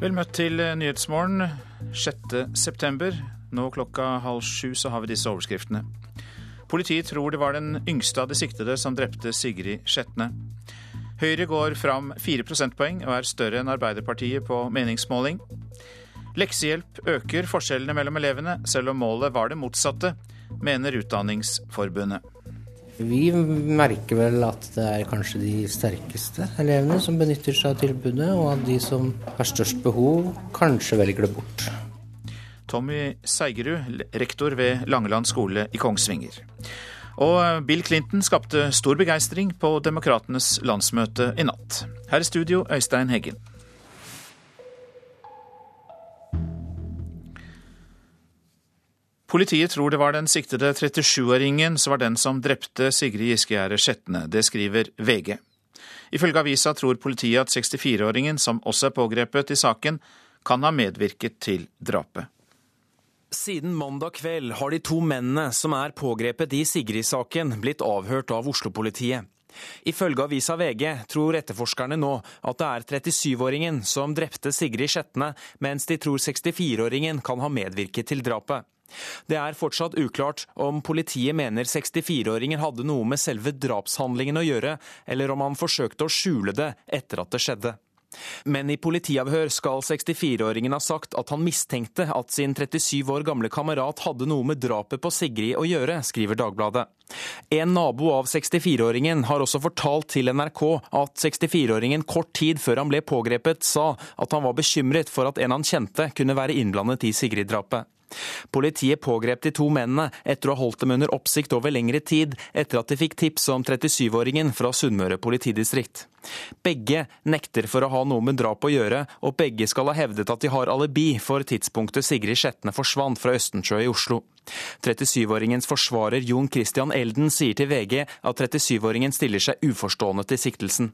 Vel møtt til Nyhetsmorgen 6.9. Nå klokka halv sju så har vi disse overskriftene. Politiet tror det var den yngste av de siktede som drepte Sigrid Skjetne. Høyre går fram fire prosentpoeng og er større enn Arbeiderpartiet på meningsmåling. Leksehjelp øker forskjellene mellom elevene, selv om målet var det motsatte, mener Utdanningsforbundet. Vi merker vel at det er kanskje de sterkeste elevene som benytter seg av tilbudet, og at de som har størst behov, kanskje velger det bort. Tommy Seigerud, rektor ved Langeland skole i Kongsvinger. Og Bill Clinton skapte stor begeistring på Demokratenes landsmøte i natt. Her i studio, Øystein Heggen. Politiet tror det var den siktede 37-åringen som var den som drepte Sigrid Giskegjerde Skjetne. Det skriver VG. Ifølge avisa tror politiet at 64-åringen, som også er pågrepet i saken, kan ha medvirket til drapet. Siden mandag kveld har de to mennene som er pågrepet i Sigrid-saken, blitt avhørt av Oslo-politiet. Ifølge avisa VG tror etterforskerne nå at det er 37-åringen som drepte Sigrid Skjetne, mens de tror 64-åringen kan ha medvirket til drapet. Det er fortsatt uklart om politiet mener 64-åringen hadde noe med selve drapshandlingen å gjøre, eller om han forsøkte å skjule det etter at det skjedde. Men i politiavhør skal 64-åringen ha sagt at han mistenkte at sin 37 år gamle kamerat hadde noe med drapet på Sigrid å gjøre, skriver Dagbladet. En nabo av 64-åringen har også fortalt til NRK at 64-åringen kort tid før han ble pågrepet, sa at han var bekymret for at en han kjente kunne være innblandet i Sigrid-drapet. Politiet pågrep de to mennene etter å ha holdt dem under oppsikt over lengre tid, etter at de fikk tips om 37-åringen fra Sunnmøre politidistrikt. Begge nekter for å ha noe med drap å gjøre, og begge skal ha hevdet at de har alibi for tidspunktet Sigrid Skjetne forsvant fra Østensjø i Oslo. 37-åringens forsvarer Jon Christian Elden sier til VG at 37-åringen stiller seg uforstående til siktelsen.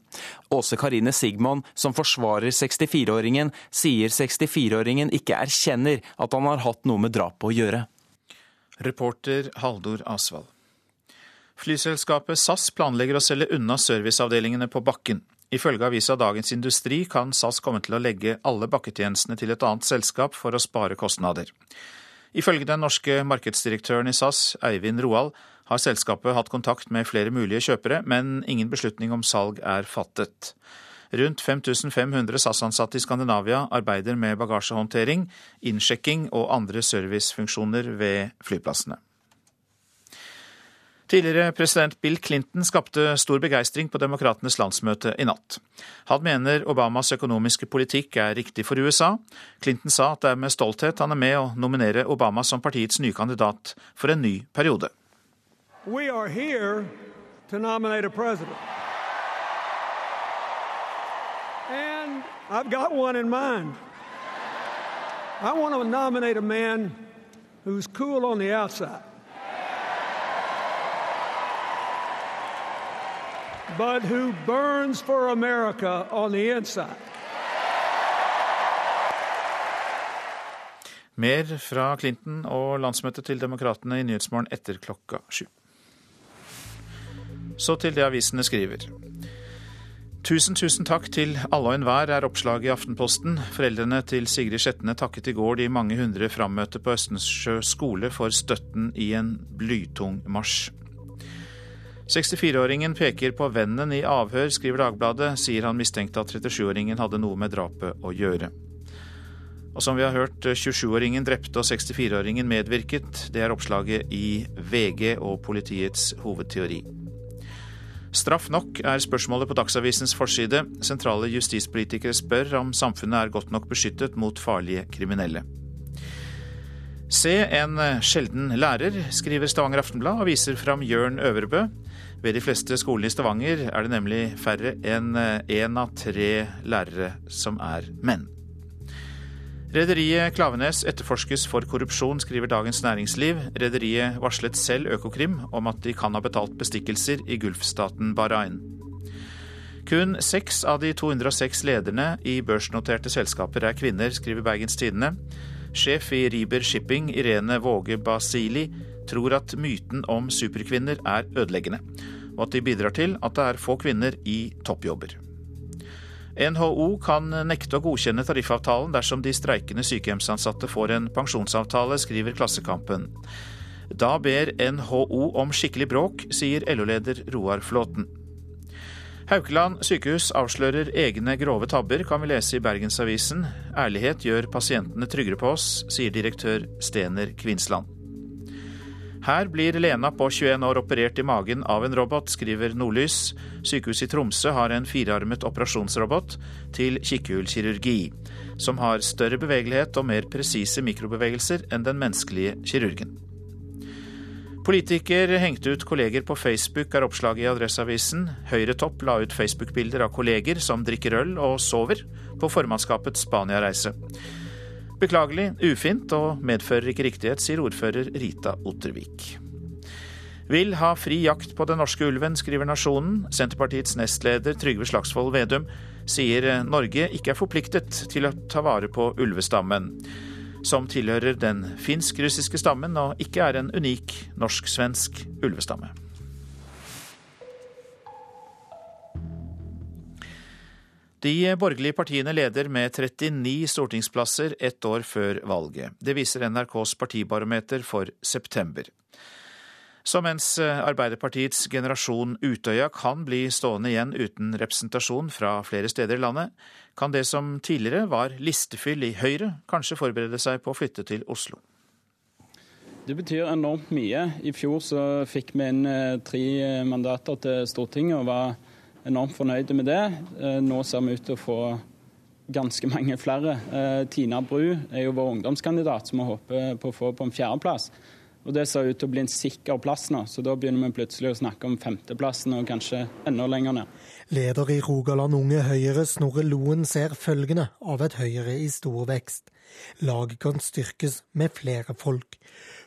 Åse Karine Sigmund, som forsvarer 64-åringen, sier 64-åringen ikke erkjenner at han har hatt noe med drapet å gjøre. Reporter Haldor Asvald. Flyselskapet SAS planlegger å selge unna serviceavdelingene på bakken. Ifølge avisa Dagens Industri kan SAS komme til å legge alle bakketjenestene til et annet selskap for å spare kostnader. Ifølge den norske markedsdirektøren i SAS, Eivind Roald, har selskapet hatt kontakt med flere mulige kjøpere, men ingen beslutning om salg er fattet. Rundt 5500 SAS-ansatte i Skandinavia arbeider med bagasjehåndtering, innsjekking og andre servicefunksjoner ved flyplassene. Tidligere president Bill Clinton skapte stor begeistring på demokratenes landsmøte i natt. Han mener Obamas økonomiske politikk er riktig for USA. Clinton sa at det er med stolthet han er med å nominere Obama som partiets nye kandidat for en ny periode. We are here to nominate a president. And I've got one in mind. I want to nominate a man who's cool on the outside. But who burns for America on the inside. Mer fra Clinton og landsmøtet til Demokratene i Nyhetsmorgen etter klokka sju. Så til det avisene skriver. Tusen, tusen takk til alle og enhver, er oppslaget i Aftenposten. Foreldrene til Sigrid Skjetne takket i går de mange hundre frammøtte på Østensjø skole for støtten i en blytung marsj. 64-åringen peker på vennen i avhør, skriver Dagbladet, sier han mistenkte at 37-åringen hadde noe med drapet å gjøre. Og som vi har hørt, 27-åringen drepte og 64-åringen medvirket. Det er oppslaget i VG og politiets hovedteori. Straff nok er spørsmålet på Dagsavisens forside. Sentrale justispolitikere spør om samfunnet er godt nok beskyttet mot farlige kriminelle. Se en sjelden lærer, skriver Stavanger Aftenblad og viser fram Jørn Øvrebø. Ved de fleste skolene i Stavanger er det nemlig færre enn én av tre lærere som er menn. Rederiet Klavenes etterforskes for korrupsjon, skriver Dagens Næringsliv. Rederiet varslet selv Økokrim om at de kan ha betalt bestikkelser i Gulfstaten Bahrain. Kun seks av de 206 lederne i børsnoterte selskaper er kvinner, skriver Bergens Tidende. Sjef i Riber Shipping, Irene Våge Basili, tror at myten om superkvinner er ødeleggende, og at de bidrar til at det er få kvinner i toppjobber. NHO kan nekte å godkjenne tariffavtalen dersom de streikende sykehjemsansatte får en pensjonsavtale, skriver Klassekampen. Da ber NHO om skikkelig bråk, sier LO-leder Roar Flåten. Haukeland sykehus avslører egne grove tabber, kan vi lese i Bergensavisen. Ærlighet gjør pasientene tryggere på oss, sier direktør Stener Kvinsland. Her blir Lena på 21 år operert i magen av en robot, skriver Nordlys. Sykehuset i Tromsø har en firearmet operasjonsrobot til kikkhullkirurgi, som har større bevegelighet og mer presise mikrobevegelser enn den menneskelige kirurgen. Politiker hengte ut kolleger på Facebook, er oppslaget i Adresseavisen. Høyre-topp la ut Facebook-bilder av kolleger som drikker øl og sover på formannskapets Spania-reise. Beklagelig, ufint og medfører ikke riktighet, sier ordfører Rita Ottervik. Vil ha fri jakt på den norske ulven, skriver Nasjonen. Senterpartiets nestleder Trygve Slagsvold Vedum sier Norge ikke er forpliktet til å ta vare på ulvestammen, som tilhører den finsk-russiske stammen og ikke er en unik norsk-svensk ulvestamme. De borgerlige partiene leder med 39 stortingsplasser ett år før valget. Det viser NRKs partibarometer for september. Så mens Arbeiderpartiets generasjon Utøya kan bli stående igjen uten representasjon fra flere steder i landet, kan det som tidligere var listefyll i Høyre, kanskje forberede seg på å flytte til Oslo. Det betyr enormt mye. I fjor så fikk vi inn tre mandater til Stortinget og var enormt fornøyde med det. Nå ser vi ut til å få ganske mange flere. Tina Bru er jo vår ungdomskandidat, som vi håper på å få på en fjerdeplass. Og Det ser ut til å bli en sikker plass nå, så da begynner vi plutselig å snakke om femteplassen og kanskje enda lenger ned. Leder i Rogaland Unge Høyre, Snorre Loen, ser følgende av et Høyre i stor vekst. Laget kan styrkes med flere folk.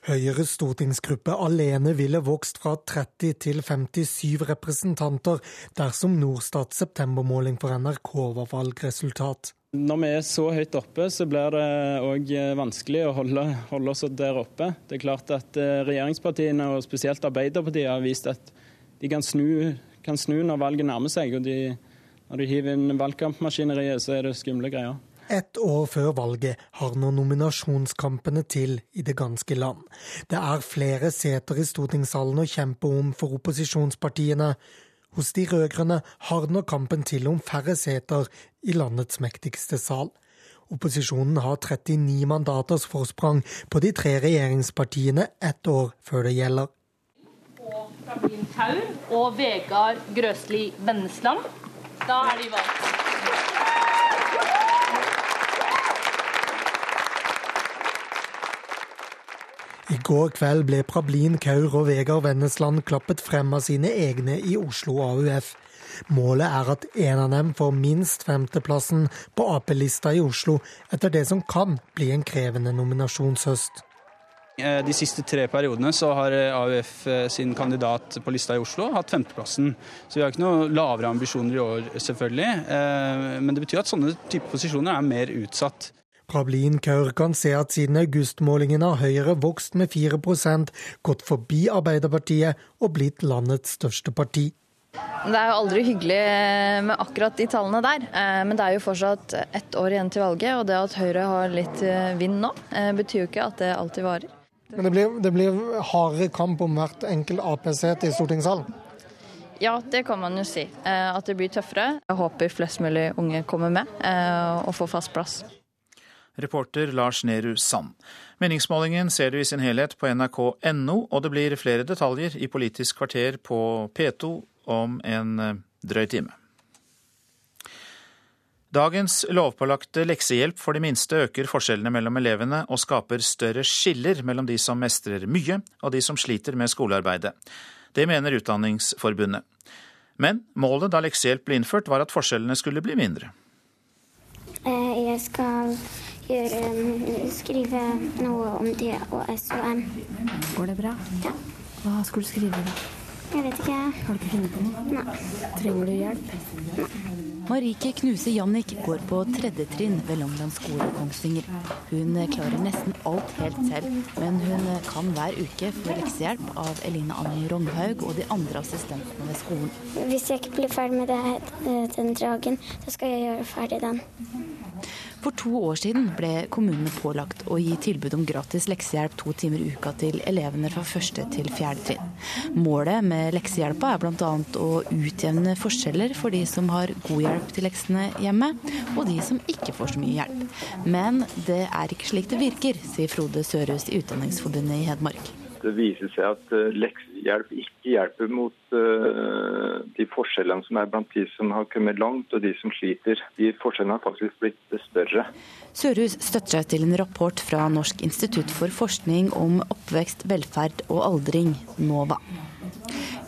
Høyres stortingsgruppe alene ville vokst fra 30 til 57 representanter dersom Norstats septembermåling for NRK var valgresultat. Når vi er så høyt oppe, så blir det òg vanskelig å holde, holde, oss der oppe. Det er klart at regjeringspartiene, og spesielt Arbeiderpartiet, har vist at de kan snu, kan snu når valget nærmer seg. og de, Når de hiver inn valgkampmaskineriet, så er det skumle greier. Ett år før valget har nå nominasjonskampene til i det ganske land. Det er flere seter i stortingssalen å kjempe om for opposisjonspartiene. Hos de rød-grønne hardner kampen til om færre seter i landets mektigste sal. Opposisjonen har 39 mandaters forsprang på de tre regjeringspartiene ett år før det gjelder. Og Kaur og Vegard Grøsli Vennesland. Da er de valgt. I går kveld ble Prablin Kaur og Vegard Vennesland klappet frem av sine egne i Oslo AUF. Målet er at en av dem får minst femteplassen på Ap-lista i Oslo, etter det som kan bli en krevende nominasjonshøst. De siste tre periodene så har AUF sin kandidat på lista i Oslo hatt femteplassen. Så vi har ikke noe lavere ambisjoner i år, selvfølgelig. Men det betyr at sånne type posisjoner er mer utsatt. Prablin Kaur kan se at siden augustmålingen har Høyre vokst med 4% gått forbi Arbeiderpartiet og blitt landets største parti. Det er jo aldri hyggelig med akkurat de tallene der, men det er jo fortsatt ett år igjen til valget. Og det at Høyre har litt vind nå, betyr jo ikke at det alltid varer. Men det blir, det blir hardere kamp om hvert enkelt Ap-sete i stortingssalen? Ja, det kan man jo si. At det blir tøffere. Jeg håper flest mulig unge kommer med og får fast plass. Reporter Lars Nehru Sand. Meningsmålingen ser du i sin helhet på nrk.no, og det blir flere detaljer i Politisk kvarter på P2 om en drøy time. Dagens lovpålagte leksehjelp for de minste øker forskjellene mellom elevene og skaper større skiller mellom de som mestrer mye og de som sliter med skolearbeidet. Det mener Utdanningsforbundet. Men målet da leksehjelp ble innført, var at forskjellene skulle bli mindre. Jeg skal gjøre, skrive noe om det og SOM. Går det bra? Ja. Hva skal du skrive, da? Jeg vet ikke. Har du ikke funnet på noe? Nei. Trenger du hjelp? Nei. Marike Knuse Jannik går på tredje trinn ved Langland skole Kongsvinger. Hun klarer nesten alt helt selv, men hun kan hver uke få leksehjelp av Eline Anni Ronghaug og de andre assistentene ved skolen. Hvis jeg ikke blir ferdig med det, den dragen, så skal jeg gjøre ferdig den. For to år siden ble kommunene pålagt å gi tilbud om gratis leksehjelp to timer i uka til elevene fra første til fjerde trinn. Målet med leksehjelpa er bl.a. å utjevne forskjeller for de som har god hjelp til leksene hjemme, og de som ikke får så mye hjelp. Men det er ikke slik det virker, sier Frode Sørhus i Utdanningsforbundet i Hedmark. Det viser seg at leksehjelp ikke hjelper mot uh, de forskjellene som er blant de som har kommet langt og de som sliter. De forskjellene har faktisk blitt større. Sørhus støtter seg til en rapport fra Norsk institutt for forskning om oppvekst, velferd og aldring, NOVA.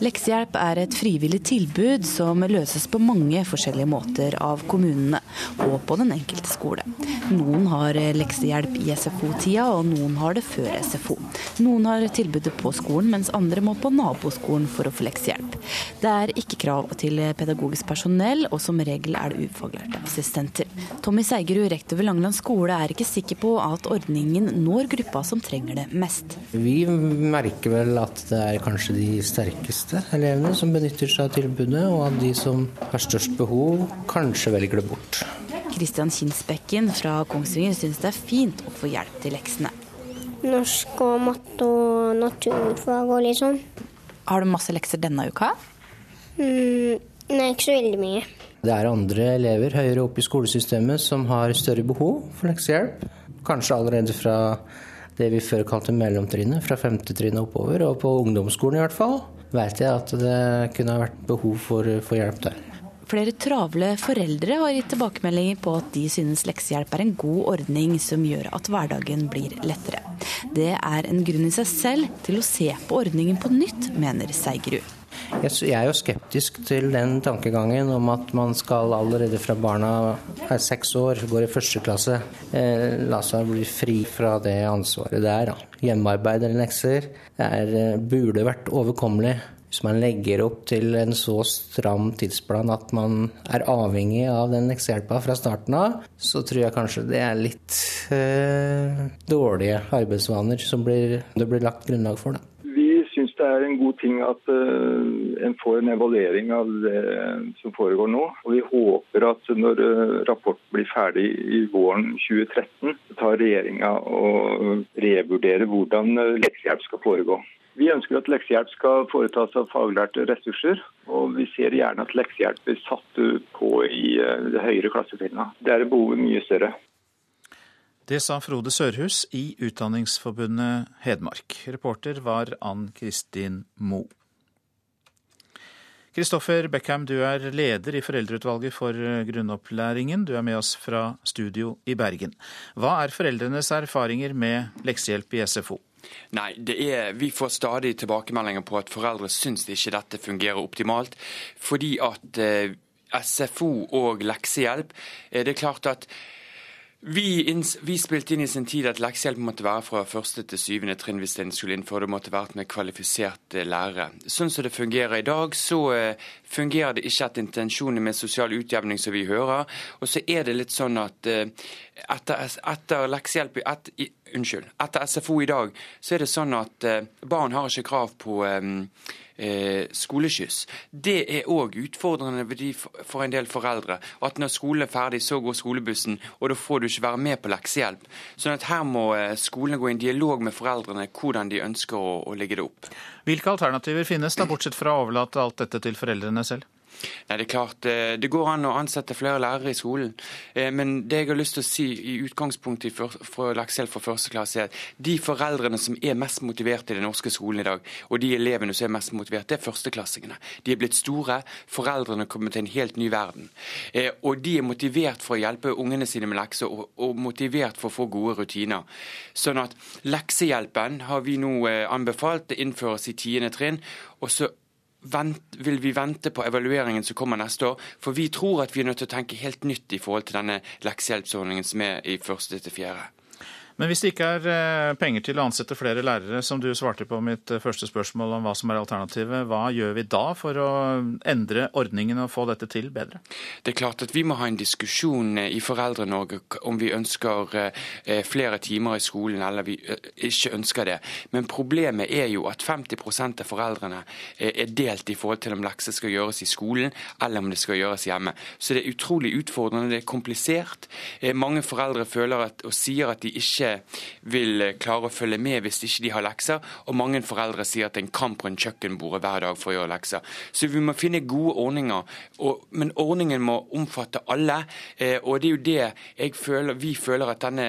Leksehjelp er et frivillig tilbud som løses på mange forskjellige måter av kommunene og på den enkelte skole. Noen har leksehjelp i SFO-tida, og noen har det før SFO. Noen har tilbudet på skolen, mens andre må på naboskolen for å få leksehjelp. Det er ikke krav til pedagogisk personell, og som regel er det ufaglærte assistenter. Tommy Seigerud, rektor ved Langeland skole, er ikke sikker på at ordningen når gruppa som trenger det mest. Vi merker vel at det er kanskje de sterkeste elevene som benytter seg av tilbudet, og at de som har størst behov, kanskje velger det bort. Kristian Kinsbekken fra Kongsvinger syns det er fint å få hjelp til leksene. Norsk og matte og naturfag og litt sånn. Har du masse lekser denne uka? Mm, nei, ikke så veldig mye. Det er andre elever høyere oppe i skolesystemet som har større behov for leksehjelp. Kanskje allerede fra det vi før kalte mellomtrinnet, fra femte trinn oppover, og på ungdomsskolen i hvert fall, vet jeg at det kunne ha vært behov for, for hjelp der. Flere travle foreldre har gitt tilbakemeldinger på at de synes leksehjelp er en god ordning som gjør at hverdagen blir lettere. Det er en grunn i seg selv til å se på ordningen på nytt, mener Seigerud. Jeg er jo skeptisk til den tankegangen om at man skal allerede fra barna er seks år, går i første klasse, eh, la seg bli fri fra det ansvaret det er. Hjemmearbeid eller lekser er, burde vært overkommelig. Hvis man legger opp til en så stram tidsplan at man er avhengig av den leksehjelpa fra starten av, så tror jeg kanskje det er litt eh, dårlige arbeidsvaner som blir, det blir lagt grunnlag for. da det er en god ting at uh, en får en evaluering av det som foregår nå. Og vi håper at når uh, rapporten blir ferdig i våren 2013, tar regjeringa og revurderer hvordan uh, leksehjelp skal foregå. Vi ønsker at leksehjelp skal foretas av faglærte ressurser, og vi ser gjerne at leksehjelp blir satt på i det høyere klassetrinnet. Der er behovet mye større. Det sa Frode Sørhus i Utdanningsforbundet Hedmark. Reporter var Ann Kristin Moe. Kristoffer Beckham, du er leder i Foreldreutvalget for grunnopplæringen. Du er med oss fra studio i Bergen. Hva er foreldrenes erfaringer med leksehjelp i SFO? Nei, er, Vi får stadig tilbakemeldinger på at foreldre syns ikke dette fungerer optimalt. Fordi at eh, SFO og leksehjelp eh, Det er klart at vi, vi, spilte inn i sin tid at leksehjelp måtte være fra første til syvende trinn hvis en skulle innføre det måtte være med kvalifiserte lærere. Sånn som det fungerer i dag, så uh, fungerer det ikke etter intensjonen med sosial utjevning som vi hører. Og så er det litt sånn at uh, etter, etter leksehjelp et, Unnskyld. Etter SFO i dag så er det sånn at uh, barn har ikke krav på um, eh, skoleskyss. Det er òg utfordrende for en del foreldre. At når skolen er ferdig, så går skolebussen, og da får du ikke være med på leksehjelp. Sånn at her må eh, skolene gå i en dialog med foreldrene hvordan de ønsker å, å legge det opp. Hvilke alternativer finnes, da, bortsett fra å overlate alt dette til foreldrene selv? Nei, Det er klart, eh, det går an å ansette flere lærere i skolen. Eh, men det jeg har lyst til å si i utgangspunktet for leksehjelp for første klasse, er at de foreldrene som er mest motivert i den norske skolen i dag, og de elevene som er mest motivert, det er førsteklassingene. De er blitt store, foreldrene kommer til en helt ny verden. Eh, og de er motivert for å hjelpe ungene sine med lekser, og motivert for å få gode rutiner. Sånn at leksehjelpen har vi nå anbefalt det innføres i tiende trinn. og så vent, vil vi vente på evalueringen som kommer neste år. For vi tror at vi er nødt til å tenke helt nytt i forhold til denne leksehjelpsordningen som er i første til fjerde. Men hvis det ikke er eh, penger til å ansette flere lærere, som du svarte på mitt eh, første spørsmål om hva som er alternativet, hva gjør vi da for å endre ordningen og få dette til bedre? Det er klart at vi må ha en diskusjon eh, i Foreldre-Norge om vi ønsker flere timer i skolen eller vi ikke ønsker det. Men problemet er jo at 50 av foreldrene er delt i forhold til om lekser skal gjøres i skolen eller om det skal gjøres hjemme. Så det er utrolig utfordrende, det er komplisert. Mange foreldre føler at, og sier at de ikke ikke vil klare å følge med hvis ikke de har lekser. Og mange foreldre sier at det er en kamp rundt kjøkkenbordet hver dag for å gjøre lekser. Så vi må finne gode ordninger. Og, men ordningen må omfatte alle. Eh, og det er jo det føler, vi føler at denne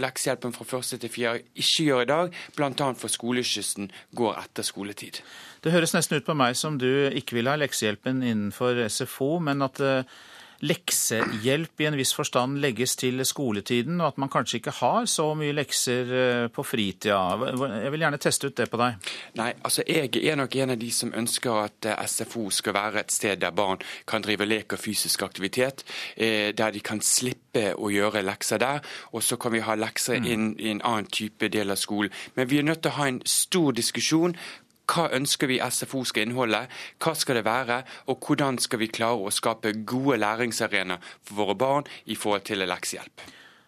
leksehjelpen fra første til fjerde ikke gjør i dag, bl.a. for skolekysten går etter skoletid. Det høres nesten ut på meg som du ikke vil ha leksehjelpen innenfor SFO, men at uh leksehjelp i en viss forstand legges til skoletiden, og at man kanskje ikke har så mye lekser eh, på fritida. Jeg vil gjerne teste ut det på deg. Nei, altså jeg er nok en av de som ønsker at eh, SFO skal være et sted der barn kan drive lek og fysisk aktivitet, eh, der de kan slippe å gjøre lekser der, og så kan vi ha lekser mm. inn i en annen type del av skolen. Men vi er nødt til å ha en stor diskusjon hva ønsker vi SFO skal inneholde, hva skal det være, og hvordan skal vi klare å skape gode læringsarenaer for våre barn i forhold til leksehjelp.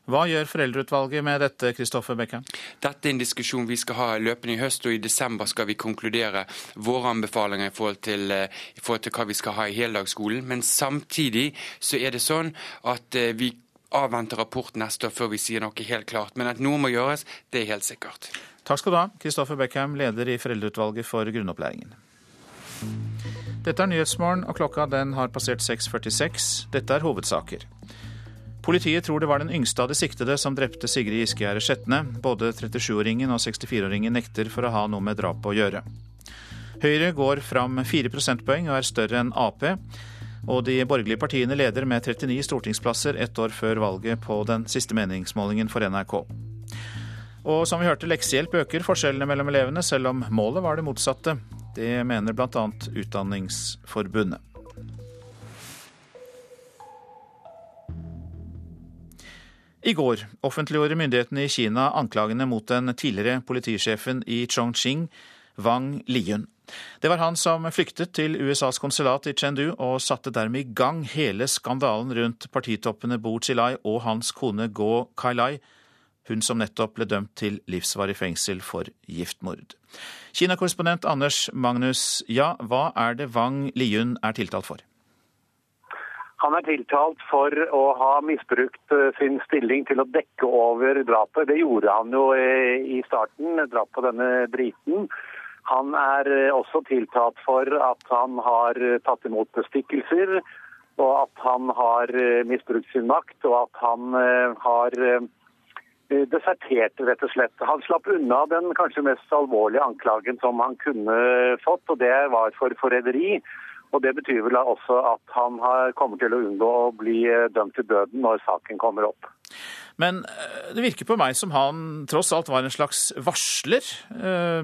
Hva gjør foreldreutvalget med dette, Kristoffer Bekke? Dette er en diskusjon vi skal ha løpende i høst, og i desember skal vi konkludere våre anbefalinger i forhold til, eh, i forhold til hva vi skal ha i heldagsskolen. Men samtidig så er det sånn at eh, vi avventer rapporten neste år før vi sier noe helt klart. Men at noe må gjøres, det er helt sikkert. Takk skal du ha, Kristoffer Beckham, leder i Foreldreutvalget for grunnopplæringen. Dette er Nyhetsmorgen, og klokka den har passert 6.46. Dette er hovedsaker. Politiet tror det var den yngste av de siktede som drepte Sigrid Giskegjerde Skjetne. Både 37-åringen og 64-åringen nekter for å ha noe med drapet å gjøre. Høyre går fram 4 prosentpoeng og er større enn Ap. Og de borgerlige partiene leder med 39 stortingsplasser ett år før valget på den siste meningsmålingen for NRK. Og som vi hørte, leksehjelp øker forskjellene mellom elevene, selv om målet var det motsatte. Det mener bl.a. Utdanningsforbundet. I går offentliggjorde myndighetene i Kina anklagene mot den tidligere politisjefen i Chongqing, Wang Liyun. Det var han som flyktet til USAs konsulat i Chengdu og satte dermed i gang hele skandalen rundt partitoppene Bo Xilai og hans kone Go Kailai, hun som nettopp ble dømt til livsvarig fengsel for giftmord. Kina-korrespondent Anders Magnus, ja, hva er det Wang Liyun er tiltalt for? Han er tiltalt for å ha misbrukt eh, sin stilling til å dekke over drapet. Det gjorde han jo eh, i starten, drap på denne briten. Han er eh, også tiltalt for at han har tatt imot bestikkelser, og at han har misbrukt sin makt, og at han har desertert, rett og slett. Han slapp unna den kanskje mest alvorlige anklagen som han kunne fått, og det var for forræderi. Og Det betyr vel også at han kommer til å unngå å bli eh, dømt til døden når saken kommer opp. Men eh, det virker på meg som han tross alt var en slags varsler.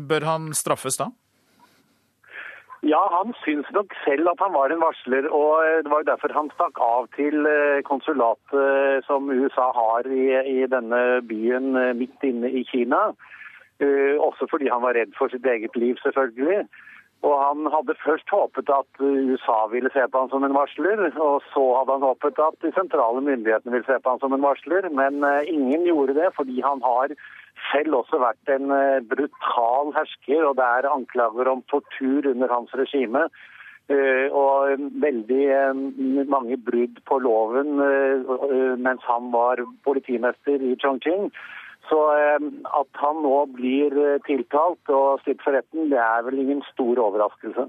Bør han straffes da? Ja, han syns nok selv at han var en varsler. og eh, Det var jo derfor han stakk av til eh, konsulatet eh, som USA har i, i denne byen midt inne i Kina. Også fordi han var redd for sitt eget liv, selvfølgelig. Og Han hadde først håpet at USA ville se på han som en varsler, og så hadde han håpet at de sentrale myndighetene ville se på han som en varsler. Men ingen gjorde det, fordi han har selv også vært en eh, brutal hersker, og det er anklager om tortur under hans regime. Eh, og veldig eh, mange brudd på loven mens han var politimester i Chongqing. Så at han nå blir tiltalt og stilt for retten, det er vel ingen stor overraskelse.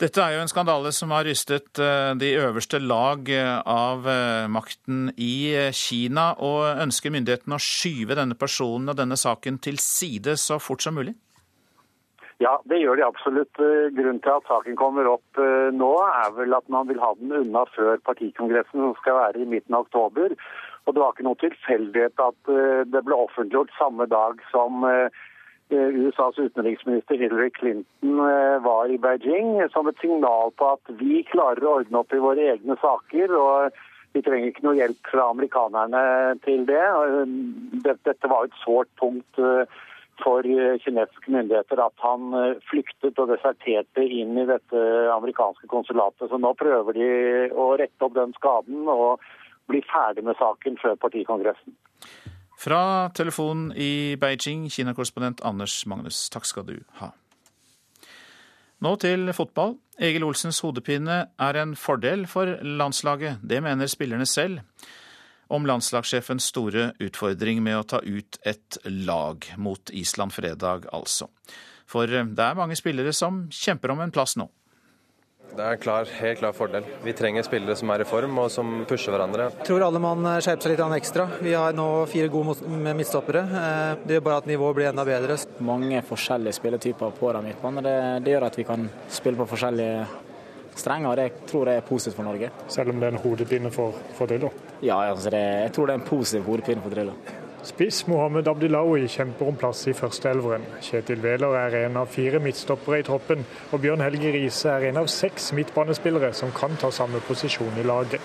Dette er jo en skandale som har rystet eh, de øverste lag eh, av eh, makten i Kina. og Ønsker myndighetene å skyve denne personen og denne saken til side så fort som mulig? Ja, det gjør de absolutt. Grunnen til at saken kommer opp nå, er vel at man vil ha den unna før partikongressen, som skal være i midten av oktober. Og det var ikke noe tilfeldighet at det ble offentliggjort samme dag som Eh, USAs utenriksminister Hillary Clinton eh, var i Beijing som et signal på at vi klarer å ordne opp i våre egne saker. og vi trenger ikke noe hjelp fra amerikanerne til det. Dette var et sårt punkt for kinesiske myndigheter at han flyktet og deserterte inn i dette amerikanske konsulatet. Så nå prøver de å rette opp den skaden og bli ferdig med saken før partikongressen. Fra telefonen i Beijing, Kina-korrespondent Anders Magnus, takk skal du ha. Nå til fotball. Egil Olsens hodepine er en fordel for landslaget. Det mener spillerne selv om landslagssjefens store utfordring med å ta ut et lag mot Island fredag, altså. For det er mange spillere som kjemper om en plass nå. Det er en klar, helt klar fordel. Vi trenger spillere som er i form og som pusher hverandre. Jeg tror alle mann skjerper seg litt ekstra. Vi har nå fire gode midtstoppere. Eh, det gjør bare at nivået blir enda bedre. Mange forskjellige spilletyper på den midtbanen. Det, det gjør at vi kan spille på forskjellige strenger. Det tror jeg er positivt for Norge. Selv om det er en hodepine for, for Drillo? Ja, altså det, jeg tror det er en positiv hodepine for Drillo. Spiss Mohammed Abdillaoui kjemper om plass i førsteelveren. Kjetil Wæler er en av fire midtstoppere i troppen, og Bjørn Helge Riise er en av seks midtbanespillere som kan ta samme posisjon i laget.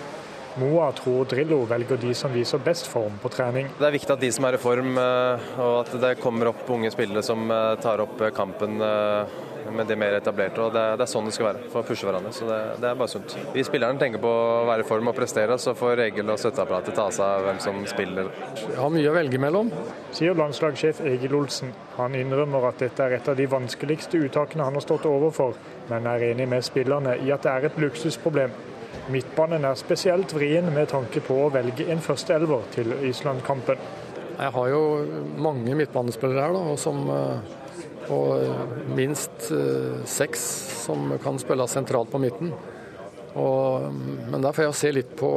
Moa tror Drillo velger de som viser best form på trening. Det er viktig at de som er i form, eh, og at det kommer opp unge spillere som eh, tar opp kampen eh, med de mer etablerte. og Det, det er sånn det skal være, for å pushe hverandre. Så det, det, er bare sunt. Vi spillerne tenker på å være i form og prestere, så får Egil og støtteapparatet ta seg av hvem som spiller. Jeg har mye å velge mellom, sier landslagssjef Egil Olsen. Han innrømmer at dette er et av de vanskeligste uttakene han har stått overfor, men er enig med spillerne i at det er et luksusproblem. Midtbanen er spesielt vrien med tanke på å velge en førsteelver til Island-kampen. Jeg har jo mange midtbanespillere her, da, som eh, og minst eh, seks som kan spille sentralt på midten. Og, men der får jeg se litt på,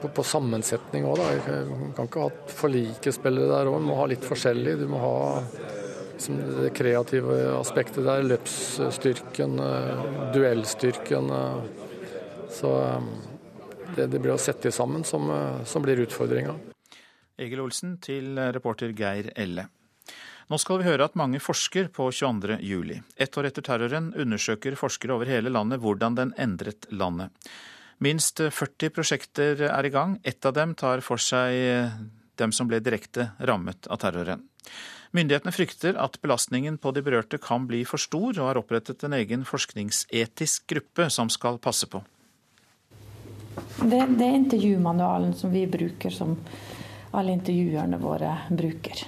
på, på sammensetning òg. Jeg kan ikke ha for like spillere der òg. Du må ha litt forskjellig. Du må ha liksom, det kreative aspektet der. Løpsstyrken, eh, duellstyrken. Eh. Så det, det blir å sette sammen som, som blir utfordringa. Egil Olsen til reporter Geir Elle. Nå skal vi høre at mange forsker på 22. juli. Ett år etter terroren undersøker forskere over hele landet hvordan den endret landet. Minst 40 prosjekter er i gang. Ett av dem tar for seg dem som ble direkte rammet av terroren. Myndighetene frykter at belastningen på de berørte kan bli for stor, og har opprettet en egen forskningsetisk gruppe som skal passe på. Det, det er intervjumanualen som vi bruker, som alle intervjuerne våre bruker.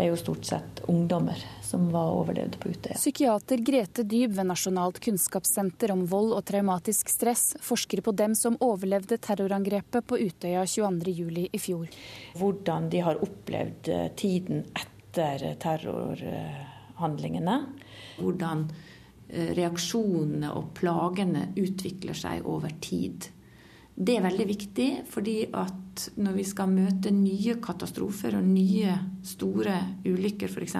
Det er jo stort sett ungdommer som var overlevde på Utøya. Psykiater Grete Dyb ved Nasjonalt kunnskapssenter om vold og traumatisk stress forsker på dem som overlevde terrorangrepet på Utøya 22.07. i fjor. Hvordan de har opplevd eh, tiden etter terrorhandlingene. Hvordan eh, reaksjonene og plagene utvikler seg over tid. Det er veldig viktig, fordi at når vi skal møte nye katastrofer og nye store ulykker f.eks.,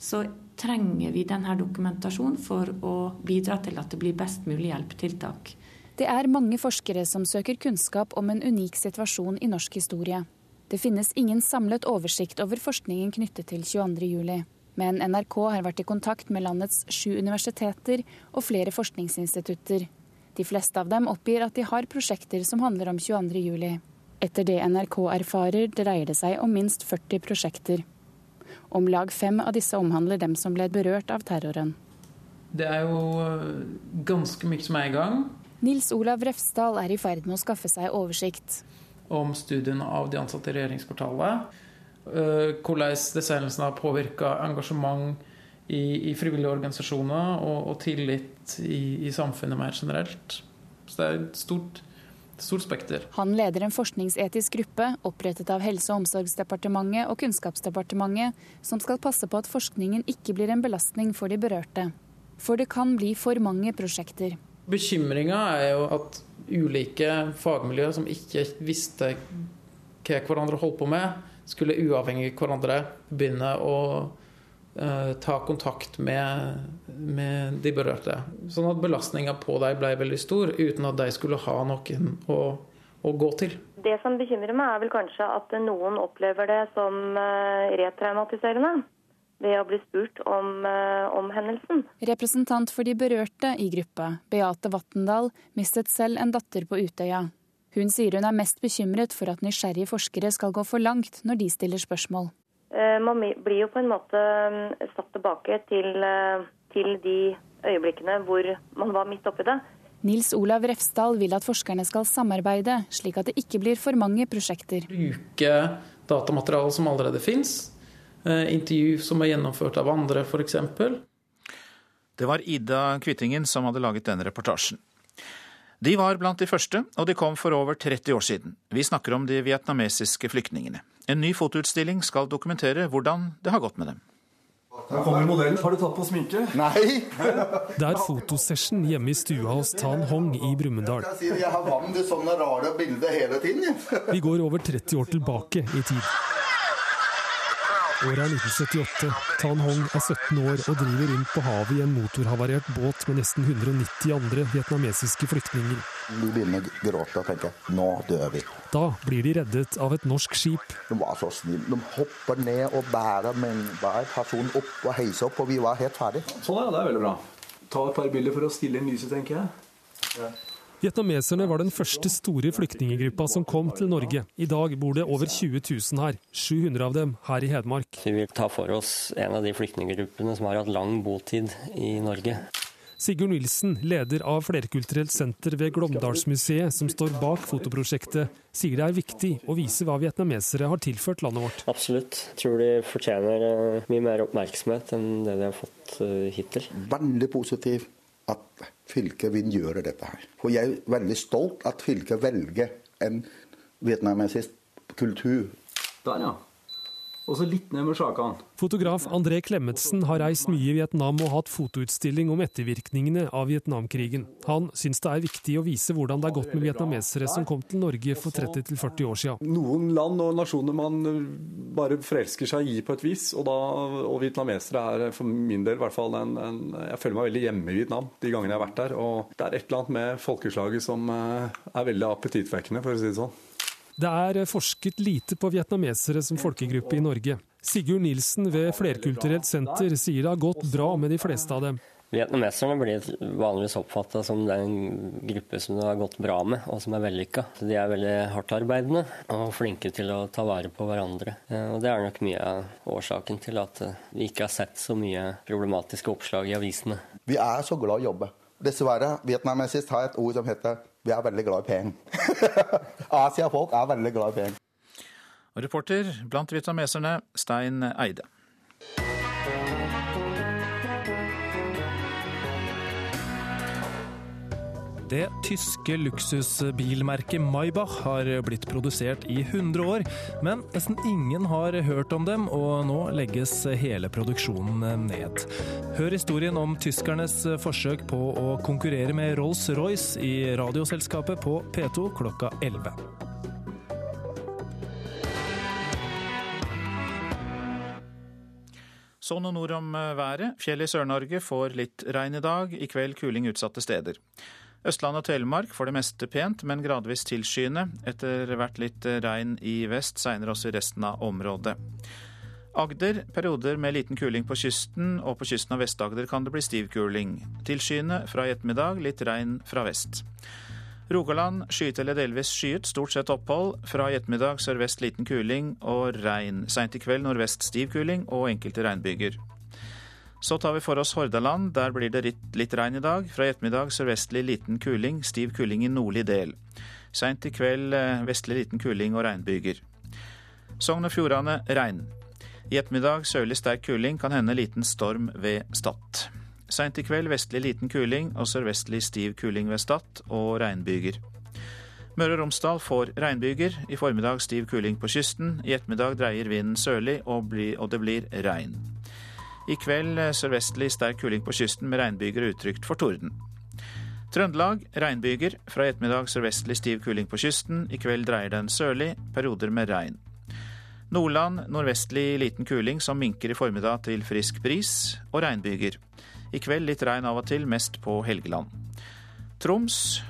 så trenger vi denne dokumentasjonen for å bidra til at det blir best mulig hjelpetiltak. Det er mange forskere som søker kunnskap om en unik situasjon i norsk historie. Det finnes ingen samlet oversikt over forskningen knyttet til 22.07. Men NRK har vært i kontakt med landets sju universiteter og flere forskningsinstitutter de fleste av dem oppgir at de har prosjekter som handler om 22.07. Etter det NRK erfarer, dreier det seg om minst 40 prosjekter. Om lag fem av disse omhandler dem som ble berørt av terroren. Det er jo øh, ganske mye som er i gang. Nils Olav Refsdal er i ferd med å skaffe seg oversikt. Om studien av de ansatte i regjeringskvartalet. Øh, hvordan designelsen har påvirka engasjement i, i frivillige organisasjoner og, og tillit i, i, samfunnet mer generelt. Så det er et stort, stort spekter. Han leder en forskningsetisk gruppe opprettet av Helse- og omsorgsdepartementet og Kunnskapsdepartementet, som skal passe på at forskningen ikke blir en belastning for de berørte. For det kan bli for mange prosjekter. Bekymringa er jo at ulike fagmiljøer som ikke visste hva hverandre holdt på med, skulle uavhengig av hverandre begynne å ta kontakt med, med, de berørte. Sånn at belastninga på deg ble veldig stor, uten at de skulle ha noen å, å, gå til. Det som bekymrer meg, er vel kanskje at noen opplever det som uh, retraumatiserende. ved å bli spurt om, eh, om hendelsen. Representant for de berørte i gruppa, Beate Vattendal, mistet selv en datter på Utøya. Hun sier hun er mest bekymret for at nysgjerrige forskere skal gå for langt når de stiller spørsmål. Eh, man blir jo på en måte mm, satt tilbake til, eh, til de øyeblikkene hvor man var midt oppi det. Nils Olav Refsdal vil at forskerne skal samarbeide, slik at det ikke blir for mange prosjekter. Bruke datamateriale som allerede fins, Eh, intervju som er gjennomført av andre, f.eks. Det var Ida Kvittingen som hadde laget denne reportasjen. De var blant de første, og de kom for over 30 år siden. Vi snakker om de vietnamesiske flyktningene. En ny fotoutstilling skal dokumentere hvordan det har gått med dem. Her kommer modellen. Har du tatt på sminke? Nei! det er fotosession hjemme i stua hos Tan Hong i Brumunddal. Jeg har vann til sånne rare bilder hele tiden. Vi går over 30 år tilbake i tid. Året er 1978. Tan Hong er 17 år og driver rundt på havet i en motorhavarert båt med nesten 190 andre vietnamesiske flyktninger. Vi begynner å gråte og tenke nå dør vi. Da blir de reddet av et norsk skip. De var så snille. De hopper ned og bærer med hver person opp og heiser opp, og vi var helt ferdig. Sånn ja, det er veldig bra. Ta et par bilder for å stille inn lyset, tenker jeg. Ja. Vietnameserne var den første store flyktningegruppa som kom til Norge. I dag bor det over 20 000 her, 700 av dem her i Hedmark. Vi vil ta for oss en av de flyktninggruppene som har hatt lang botid i Norge. Sigurd Nilsen, leder av Flerkulturelt senter ved Glåmdalsmuseet, som står bak fotoprosjektet, sier det er viktig å vise hva vietnamesere har tilført landet vårt. Absolutt. Jeg tror de fortjener eh, mye mer oppmerksomhet enn det de har fått eh, hittil. Veldig positiv at fylket vil gjøre dette her. For jeg er veldig stolt at fylket velger en vietnamesisk kultur. Der, ja. Og så litt ned med sjakene. Fotograf André Klemetsen har reist mye i Vietnam og hatt fotoutstilling om ettervirkningene av Vietnamkrigen. Han syns det er viktig å vise hvordan det er gått med vietnamesere som kom til Norge for 30-40 år siden. Noen land og nasjoner man bare forelsker seg i på et vis, og, da, og vietnamesere er for min del i hvert fall en, en, Jeg føler meg veldig hjemme i Vietnam de gangene jeg har vært der. Og det er et eller annet med folkeslaget som eh, er veldig appetittvekkende, for å si det sånn. Det er forsket lite på vietnamesere som folkegruppe i Norge. Sigurd Nilsen ved Flerkulturelt senter sier det har gått bra med de fleste av dem. Vietnameserne blir vanligvis oppfatta som den gruppe som det har gått bra med, og som er vellykka. De er veldig hardtarbeidende og flinke til å ta vare på hverandre. Eh, og Det er nok mye av årsaken til at eh, vi ikke har sett så mye problematiske oppslag i avisene. Vi er så glad i å jobbe. Dessverre, vietnamesisk har et ord som heter 'vi er veldig glad i penger'. Asiafolk er veldig glad i penger. Reporter blant vietnameserne, Stein Eide. Det tyske luksusbilmerket Maybach har blitt produsert i 100 år, men nesten ingen har hørt om dem, og nå legges hele produksjonen ned. Hør historien om tyskernes forsøk på å konkurrere med Rolls-Royce i Radioselskapet på P2 klokka 11. Så noen ord om været. Fjell i Sør-Norge får litt regn i dag. I kveld kuling utsatte steder. Østland og Telemark får det meste pent, men gradvis tilskyende. Etter hvert litt regn i vest, seinere også i resten av området. Agder perioder med liten kuling på kysten, og på kysten av Vest-Agder kan det bli stiv kuling. Tilskyende fra i ettermiddag, litt regn fra vest. Rogaland skyet eller delvis skyet, stort sett opphold. Fra i ettermiddag sørvest liten kuling og regn. Seint i kveld nordvest stiv kuling og enkelte regnbyger. Så tar vi for oss Hordaland. Der blir det litt, regn i dag. Fra i ettermiddag sørvestlig liten kuling, stiv kuling i nordlig del. Seint i kveld eh, vestlig liten kuling og regnbyger. Sogn og Fjordane regn. I ettermiddag sørlig sterk kuling, kan hende liten storm ved Stad. Seint i kveld vestlig liten kuling og sørvestlig stiv kuling ved Stad og regnbyger. Møre og Romsdal får regnbyger. I formiddag stiv kuling på kysten. I ettermiddag dreier vinden sørlig, og, bli, og det blir regn. I kveld sørvestlig sterk kuling på kysten med regnbyger og utrygt for torden. Trøndelag regnbyger. Fra i ettermiddag sørvestlig stiv kuling på kysten. I kveld dreier den sørlig, perioder med regn. Nordland nordvestlig liten kuling som minker i formiddag til frisk bris, og regnbyger. I kveld litt regn av og til, mest på Helgeland. Troms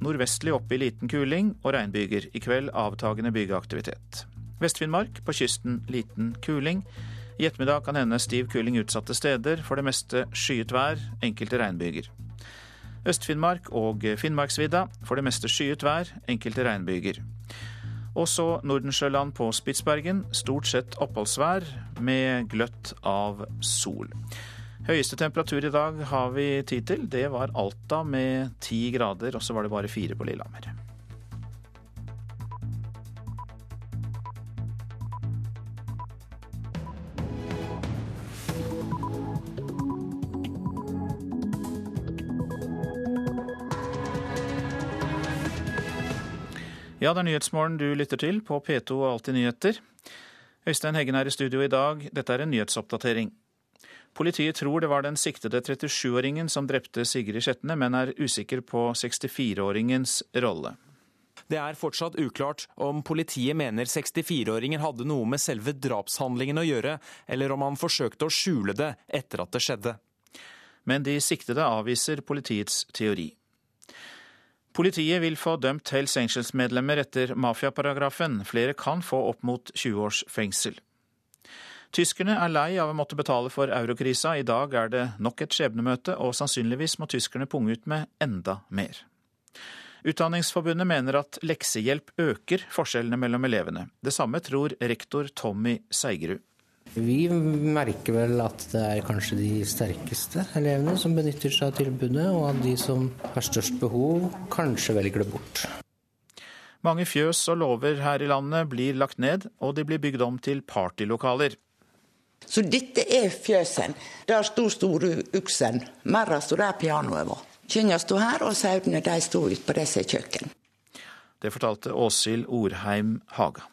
nordvestlig oppe i liten kuling og regnbyger. I kveld avtagende bygeaktivitet. Vest-Finnmark på kysten liten kuling. I ettermiddag kan hende stiv kuling utsatte steder, for det meste skyet vær, enkelte regnbyger. Øst-Finnmark og Finnmarksvidda for det meste skyet vær, enkelte regnbyger. Også Nordensjøland på Spitsbergen stort sett oppholdsvær med gløtt av sol. Høyeste temperatur i dag har vi tid til. Det var Alta med ti grader, og så var det bare fire på Lillehammer. Ja, det er Nyhetsmorgen du lytter til på P2 og Alltid nyheter. Øystein Heggen er i studio i dag. Dette er en nyhetsoppdatering. Politiet tror det var den siktede 37-åringen som drepte Sigrid Skjetne, men er usikker på 64-åringens rolle. Det er fortsatt uklart om politiet mener 64-åringen hadde noe med selve drapshandlingen å gjøre, eller om han forsøkte å skjule det etter at det skjedde. Men de siktede avviser politiets teori. Politiet vil få dømt Hells Angels-medlemmer etter mafiaparagrafen. Flere kan få opp mot 20 års fengsel. Tyskerne er lei av å måtte betale for eurokrisa. I dag er det nok et skjebnemøte, og sannsynligvis må tyskerne punge ut med enda mer. Utdanningsforbundet mener at leksehjelp øker forskjellene mellom elevene. Det samme tror rektor Tommy Seigerud. Vi merker vel at det er kanskje de sterkeste elevene som benytter seg av tilbudet, og at de som har størst behov, kanskje velger det bort. Mange fjøs og låver her i landet blir lagt ned, og de blir bygd om til partylokaler. Så dette er fjøsen. Der sto store uksen. Merra sto der pianoet var. Kyrne sto her, og sauene de sto ute på disse kjøkken. Det fortalte Åshild Orheim Haga.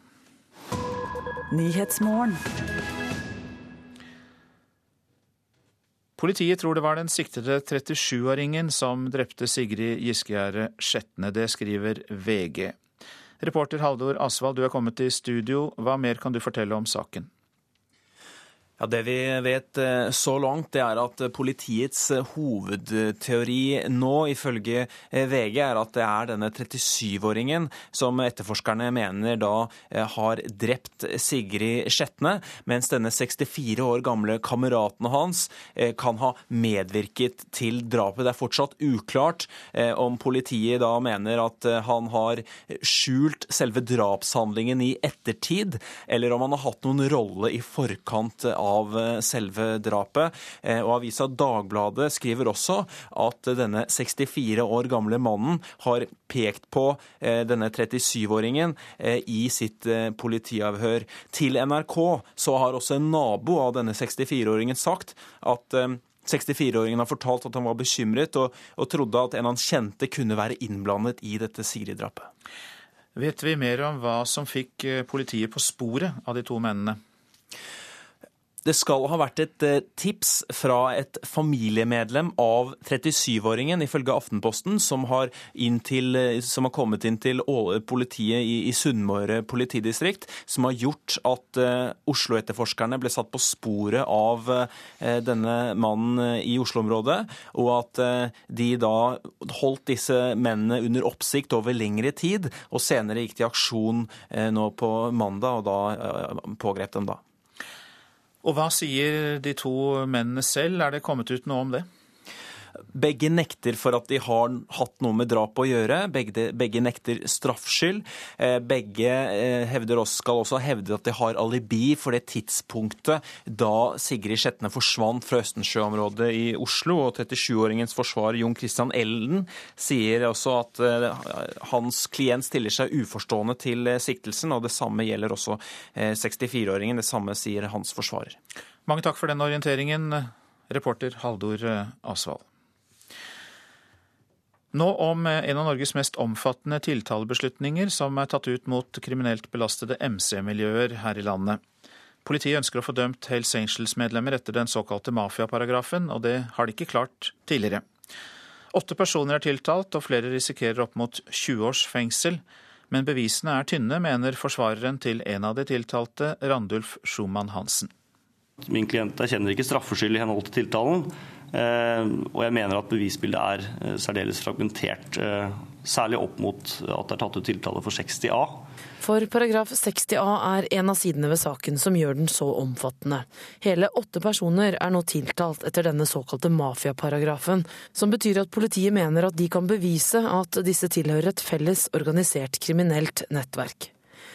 Politiet tror det var den siktede 37-åringen som drepte Sigrid Giskegjerde Skjetne. Det skriver VG. Reporter Haldor Asvald, du er kommet i studio. Hva mer kan du fortelle om saken? Ja, Det vi vet eh, så langt, det er at politiets eh, hovedteori nå, ifølge eh, VG, er at det er denne 37-åringen som etterforskerne mener da har drept Sigrid Skjetne, mens denne 64 år gamle kameraten hans kan ha medvirket til drapet. Det er fortsatt uklart om politiet da mener at han har skjult selve drapshandlingen i ettertid, eller om han har hatt noen rolle i forkant av av eh, selve drapet. Eh, og Avisa Dagbladet skriver også at denne 64 år gamle mannen har pekt på eh, denne 37-åringen i sitt politiavhør. Til NRK så har også en nabo av denne 64-åringen sagt at 64-åringen har fortalt at han var bekymret og, og, trodde at en han kjente kunne være innblandet i dette Siri-drapet. Vet vi mer om hva som fikk politiet på sporet av de to mennene? Det skal ha vært et eh, tips fra et familiemedlem av 37-åringen, ifølge Aftenposten, som har, til, eh, som har, kommet inn til politiet i, i Sunnmøre politidistrikt, som har gjort at uh, Oslo-etterforskerne ble satt på sporet av uh, denne mannen i Oslo-området, og at uh, de da holdt disse mennene under oppsikt over lengre tid, og senere gikk de i aksjon nå på mandag, og da pågrep dem da. Og hva sier de to mennene selv? Er det kommet ut noe om det? Begge nekter for at de har hatt noe med drap å gjøre. Begge, begge nekter straffskyld. Eh, begge eh, hevder også, skal også hevde at de har alibi for det tidspunktet da Sigrid Skjetne forsvant fra Østensjøområdet i Oslo. Og 37-åringens forsvarer Jon Christian Elden sier også at eh, hans klient stiller seg uforstående til siktelsen, og det samme gjelder også 64-åringen. Det samme sier hans forsvarer. Mange takk for den orienteringen, reporter Haldor Asvald. Nå om en av Norges mest omfattende tiltalebeslutninger som er tatt ut mot kriminelt belastede MC-miljøer her i landet. Politiet ønsker å få dømt Hells Angels-medlemmer etter den såkalte mafiaparagrafen, og det har de ikke klart tidligere. Åtte personer er tiltalt, og flere risikerer opp mot 20 års fengsel. Men bevisene er tynne, mener forsvareren til en av de tiltalte, Randulf Schumann Hansen. Min klient erkjenner ikke straffskyld i henhold til tiltalen. Eh, og jeg mener at bevisbildet er eh, særdeles fragmentert, eh, Særlig opp mot at det er tatt ut tiltale for 60A. For paragraf 60a er en av sidene ved saken som gjør den så omfattende. Hele åtte personer er nå tiltalt etter denne såkalte mafiaparagrafen, som betyr at politiet mener at de kan bevise at disse tilhører et felles organisert kriminelt nettverk.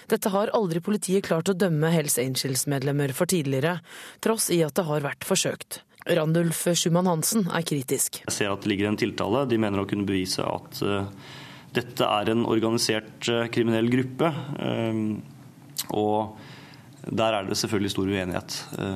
Dette har aldri politiet klart å dømme Hells Angels-medlemmer for tidligere, tross i at det har vært forsøkt. Randulf Schumann Hansen er kritisk. Jeg ser at det ligger en tiltale. De mener å kunne bevise at uh, dette er en organisert uh, kriminell gruppe. Um, og der er det selvfølgelig stor uenighet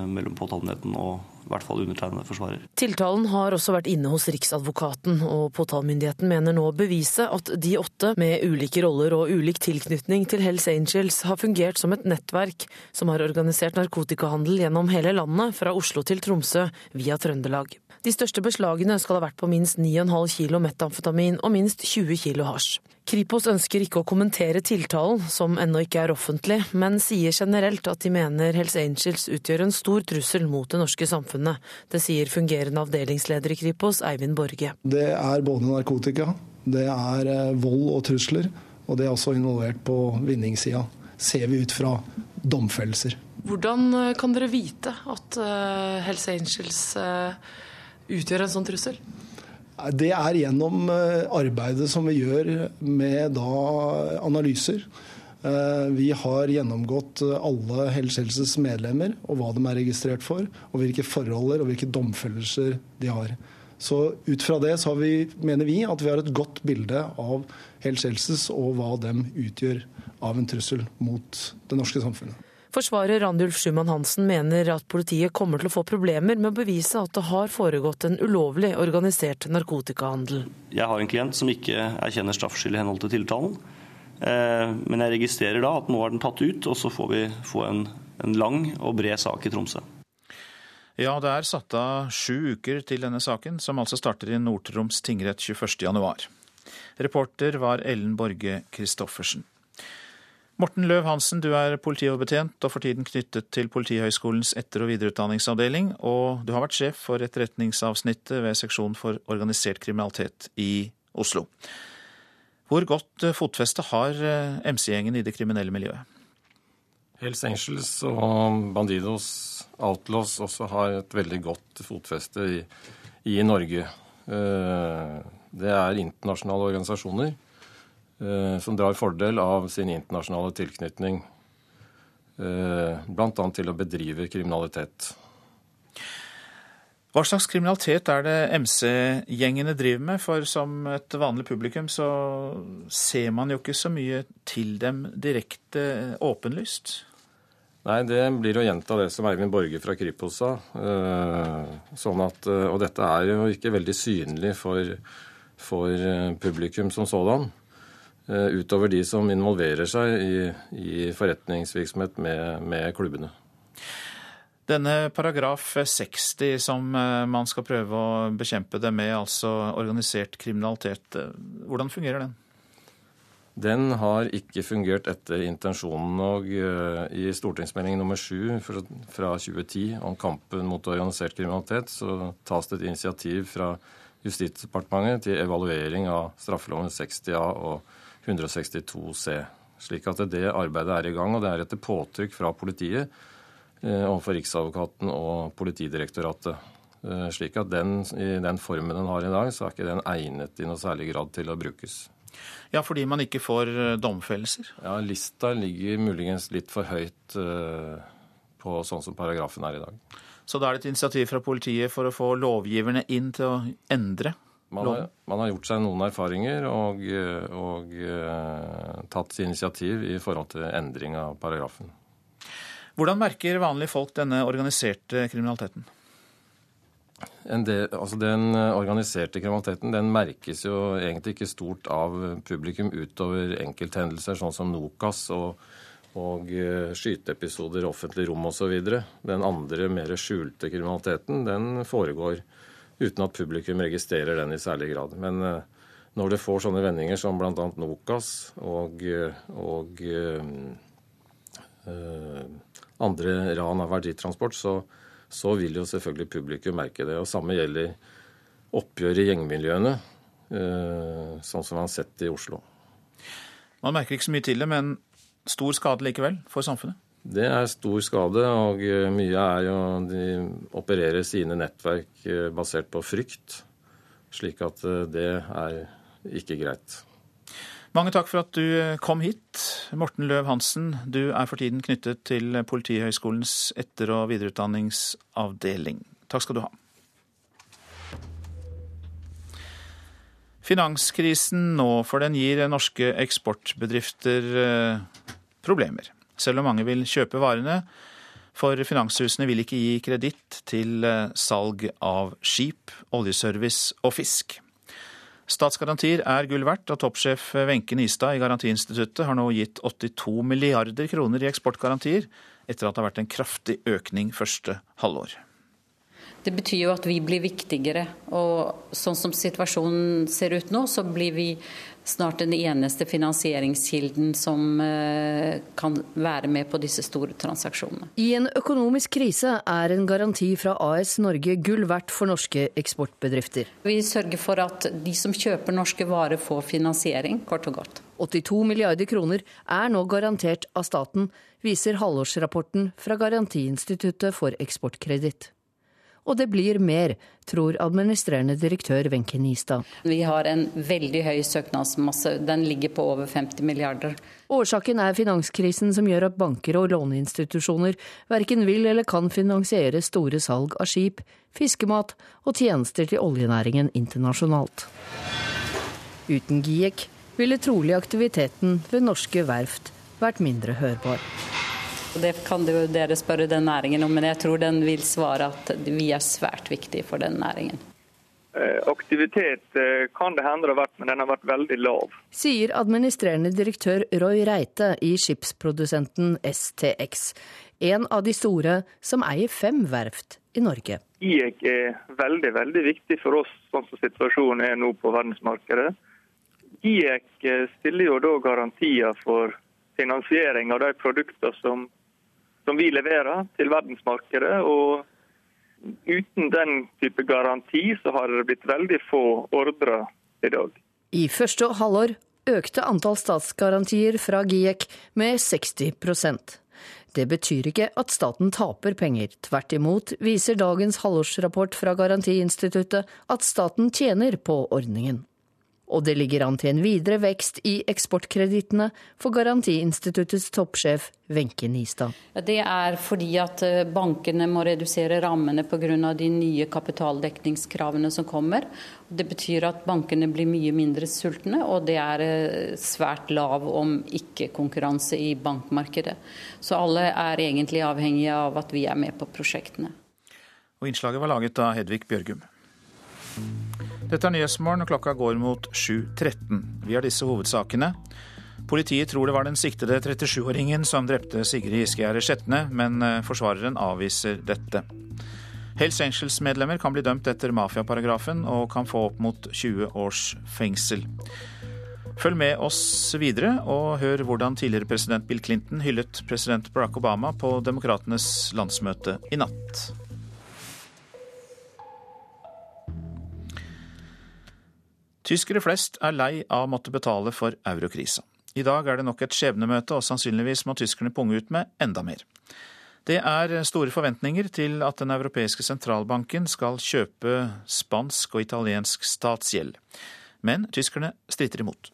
mellom påtalemyndigheten og i hvert fall undertegnede forsvarer. Tiltalen har også vært inne hos Riksadvokaten, og påtalemyndigheten mener nå å bevise at de åtte, med ulike roller og ulik tilknytning til Hells Angels, har fungert som et nettverk som har organisert narkotikahandel gjennom hele landet, fra Oslo til Tromsø, via Trøndelag. De største beslagene skal ha vært på minst 9,5 kilo metamfetamin og minst 20 kilo hasj. Kripos ønsker ikke å kommentere tiltalen, som ennå ikke er offentlig, men sier generelt at de mener Hells Angels utgjør en stor trussel mot det norske samfunnet. Det sier fungerende avdelingsleder i Kripos, Eivind Borge. Det er både narkotika, det er eh, vold og trusler, og det er også involvert på vinningssida, ser vi ut fra domfellelser. Hvordan eh, kan dere vite at eh, Hells Angels utgjør en sånn trussel? Det er gjennom eh, arbeidet som vi gjør med da analyser. Eh, vi har gjennomgått eh, alle Hells medlemmer og hva de er registrert for, og hvilke forholder og hvilke domfellelser de har. Så ut fra det så vi, mener vi at vi har et godt bilde av Hells og hva de utgjør av en trussel mot det norske samfunnet. Forsvarer Randulf Schumann Hansen mener at politiet kommer til å få problemer med å bevise at det har foregått en ulovlig organisert narkotikahandel. Jeg har en klient som ikke erkjenner straffskyld i henhold til tiltalen. Eh, men jeg registrerer da at nå er den tatt ut, og så får vi få en, en lang og bred sak i Tromsø. Ja, det er satt av sju uker til denne saken, som altså starter i Nord-Troms tingrett 21.1. Reporter var Ellen Borge Christoffersen. Morten Løv Hansen, du er politioverbetjent og for tiden knyttet til Politihøgskolens etter- og videreutdanningsavdeling, og du har vært sjef for etterretningsavsnittet ved seksjon for organisert kriminalitet i Oslo. Hvor godt fotfeste har eh, MC-gjengen i det kriminelle miljøet? Hells Angels og Bandidos Outlaws også har et veldig godt fotfeste i, i Norge. Eh, det er internasjonale organisasjoner Eh, som drar fordel av sin internasjonale tilknytning, eh, bl.a. til å bedrive kriminalitet. Hva slags kriminalitet er det MC-gjengene driver med? For som et vanlig publikum så ser man jo ikke så mye til dem direkte åpenlyst. Nei, det blir å gjenta det som Eivind Borge fra Kripos sa. Eh, sånn at, og dette er jo ikke veldig synlig for, for publikum som sådan. Eh, utover de som involverer seg i, i forretningsvirksomhet med, med, klubbene. Denne paragraf 60 som eh, man skal prøve å bekjempe det med, altså organisert kriminalitet, eh, hvordan fungerer den? Den har ikke fungert etter intensjonen. og I stortingsmelding nummer 7 fra 2010 om kampen mot organisert kriminalitet, så tas det et initiativ fra Justisdepartementet til evaluering av straffeloven 60A og 162 c. Slik at det arbeidet er i gang, og det er etter påtrykk fra politiet eh, overfor Riksadvokaten og Politidirektoratet. Eh, slik at den, i den formen den har i dag, så er ikke den egnet i noe særlig grad til å brukes. Ja, fordi man ikke får eh, domfellelser? Ja, lista ligger muligens litt for høyt på sånn som paragrafen er i dag. Så da er det et initiativ fra politiet for å få lovgiverne inn til å endre man har, man har, gjort seg noen erfaringer og, og uh, tatt initiativ i forhold til endring av paragrafen. Hvordan merker vanlige folk denne organiserte kriminaliteten? Del, altså den organiserte kriminaliteten den merkes jo egentlig ikke stort av publikum utover enkelthendelser sånn som Nokas og, og skyteepisoder i offentlig rom osv. Den andre mer skjulte kriminaliteten den foregår uten at publikum registrerer den i særlig grad. Men eh, når det får sånne vendinger som bl.a. Nokas og, og øh, andre ran av verditransport, så, så, vil jo selvfølgelig publikum merke det. Og Samme gjelder oppgjør i gjengmiljøene. sånn som man har sett i Oslo. Man merker ikke så mye til det, men stor skade likevel for samfunnet? Det er stor skade, og mye er jo De opererer sine nettverk basert på frykt, slik at det er ikke greit. Mange takk for at du kom hit. Morten Løv Hansen, du er for tiden knyttet til Politihøgskolens etter- og videreutdanningsavdeling. Takk skal du ha. Finanskrisen nå, for den gir norske eksportbedrifter eh, problemer. Selv om mange vil kjøpe varene, for finanshusene vil ikke gi kreditt til eh, salg av skip, oljeservice og fisk. Statsgarantier er gull verdt, og toppsjef Wenche Nistad i Garantiinstituttet har nå gitt 82 milliarder kroner i eksportgarantier, etter at det har vært en kraftig økning første halvår. Det betyr jo at vi blir viktigere. Og sånn som situasjonen ser ut nå, så blir vi snart den eneste finansieringskilden som eh, kan være med på disse store transaksjonene. I en økonomisk krise er en garanti fra AS Norge gull verdt for norske eksportbedrifter. Vi sørger for at de som kjøper norske varer får finansiering, kort og godt. 82 milliarder kroner er nå garantert av staten, viser halvårsrapporten fra Garantiinstituttet for eksportkreditt. Og det blir mer, tror administrerende direktør Wenche Nistad. Vi har en veldig høy søknadsmasse, den ligger på over 50 milliarder. Årsaken er finanskrisen som gjør at banker og låneinstitusjoner verken vil eller kan finansiere store salg av skip, fiskemat og tjenester til oljenæringen internasjonalt. Uten GIEK ville trolig aktiviteten ved norske verft vært mindre hørbar. Det kan dere spørre den næringen om, men jeg tror den vil svare at vi er svært viktige for den næringen. Eh, aktivitet eh, kan det hende det har vært, men den har vært veldig lav. Sier administrerende direktør Roy Reite i skipsprodusenten STX. En av de store som eier fem verft i Norge. IEK er veldig veldig viktig for oss, sånn som situasjonen er nå på verdensmarkedet. GIEK eh, stiller jo da garantier for finansiering av de produktene som som vi leverer til verdensmarkedet. og Uten den type garanti så har det blitt veldig få ordrer i dag. I første halvår økte antall statsgarantier fra GIEK med 60% det betyr ikke at staten taper penger. Tvert imot viser dagens halvårsrapport fra Garantiinstituttet at staten tjener på ordningen. Og det ligger an til en videre vekst i eksportkredittene for Garantiinstituttets toppsjef Wenche Nistad. Det er fordi at eh, bankene må redusere rammene pga. de nye kapitaldekningskravene som kommer. Det betyr at bankene blir mye mindre sultne, og det er eh, svært lav, om ikke konkurranse i bankmarkedet. Så alle er egentlig avhengige av at vi er med på prosjektene. Og Innslaget var laget av Hedvig Bjørgum. Dette er Nyhetsmorgen, og klokka går mot 7.13. Vi har disse hovedsakene. Politiet tror det var den siktede 37-åringen som drepte Sigrid Giskegjerde Skjetne, men eh, forsvareren avviser dette. Hells Angels-medlemmer kan bli dømt etter mafiaparagrafen og kan få opp mot 20 års fengsel. Følg med oss videre og hør hvordan tidligere president Bill Clinton hyllet president Barack Obama på Demokratenes landsmøte i natt. Tyskere flest er lei av å måtte betale for eurokrisa. I dag er det nok et skjebnemøte, og sannsynligvis må tyskerne punge ut med enda mer. Det er store forventninger til at Den europeiske sentralbanken skal kjøpe spansk og italiensk statsgjeld. Men tyskerne stritter imot.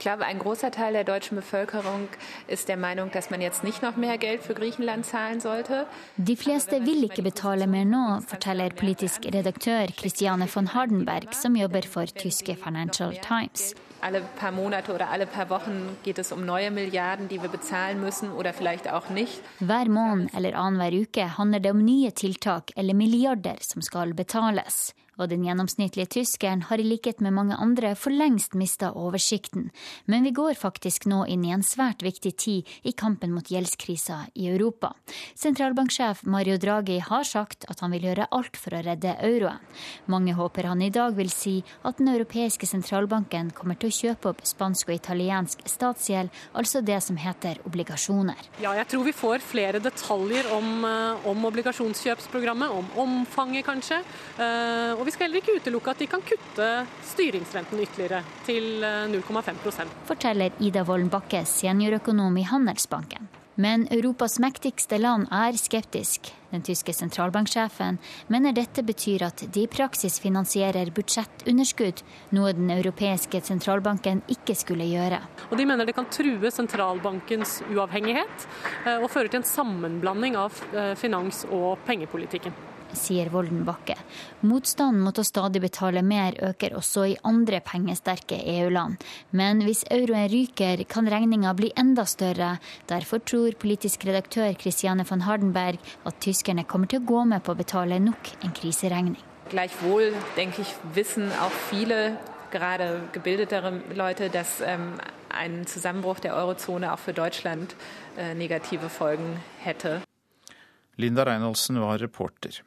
Ich glaube, ein großer Teil der deutschen Bevölkerung ist der Meinung, dass man jetzt nicht noch mehr Geld für Griechenland zahlen sollte. De fleste vil ikke betale mer nå, forteller politisk redaktør Christiane von Hardenberg, som jobber for tyske Financial Times. Alle paar Monate oder alle paar Wochen geht es um neue Milliarden, die wir bezahlen müssen oder vielleicht auch nicht. Hver måned eller annenhver uke handler det om nye tiltak eller milliarder som skal betales og den gjennomsnittlige tyskeren har i likhet med mange andre for lengst mista oversikten. Men vi går faktisk nå inn i en svært viktig tid i kampen mot gjeldskrisa i Europa. Sentralbanksjef Mario Draghi har sagt at han vil gjøre alt for å redde euroen. Mange håper han i dag vil si at den europeiske sentralbanken kommer til å kjøpe opp spansk og italiensk statsgjeld, altså det som heter obligasjoner. Ja, jeg tror vi får flere detaljer om, eh, om obligasjonskjøpsprogrammet, om omfanget kanskje. Eh, Og vi skal heller ikke utelukke at de kan kutte styringsrenten ytterligere til 0,5% Forteller Ida Wolden Bakke, seniorøkonom i Handelsbanken. Men Europas mektigste land er skeptisk. Den tyske sentralbanksjefen mener dette betyr at de i praksis finansierer budsjettunderskudd, noe den europeiske sentralbanken ikke skulle gjøre. Og De mener det kan true sentralbankens uavhengighet eh, og føre til en sammenblanding av eh, finans- og pengepolitikken sier Voldenbakke. Motstanden mot å stadig betale mer øker også i andre pengesterke EU-land. Men hvis euroen ryker, kan regninga bli enda større. Derfor tror politisk redaktør Christiane von Hardenberg at tyskerne kommer til å gå med på å betale nok en kriseregning. Gleichwohl, denke ich, wissen auch viele, gerade gebildetere Leute, dass ähm, ein Zusammenbruch der Eurozone auch für Deutschland äh, negative Folgen hätte. Linda Reinholdsen var reporter.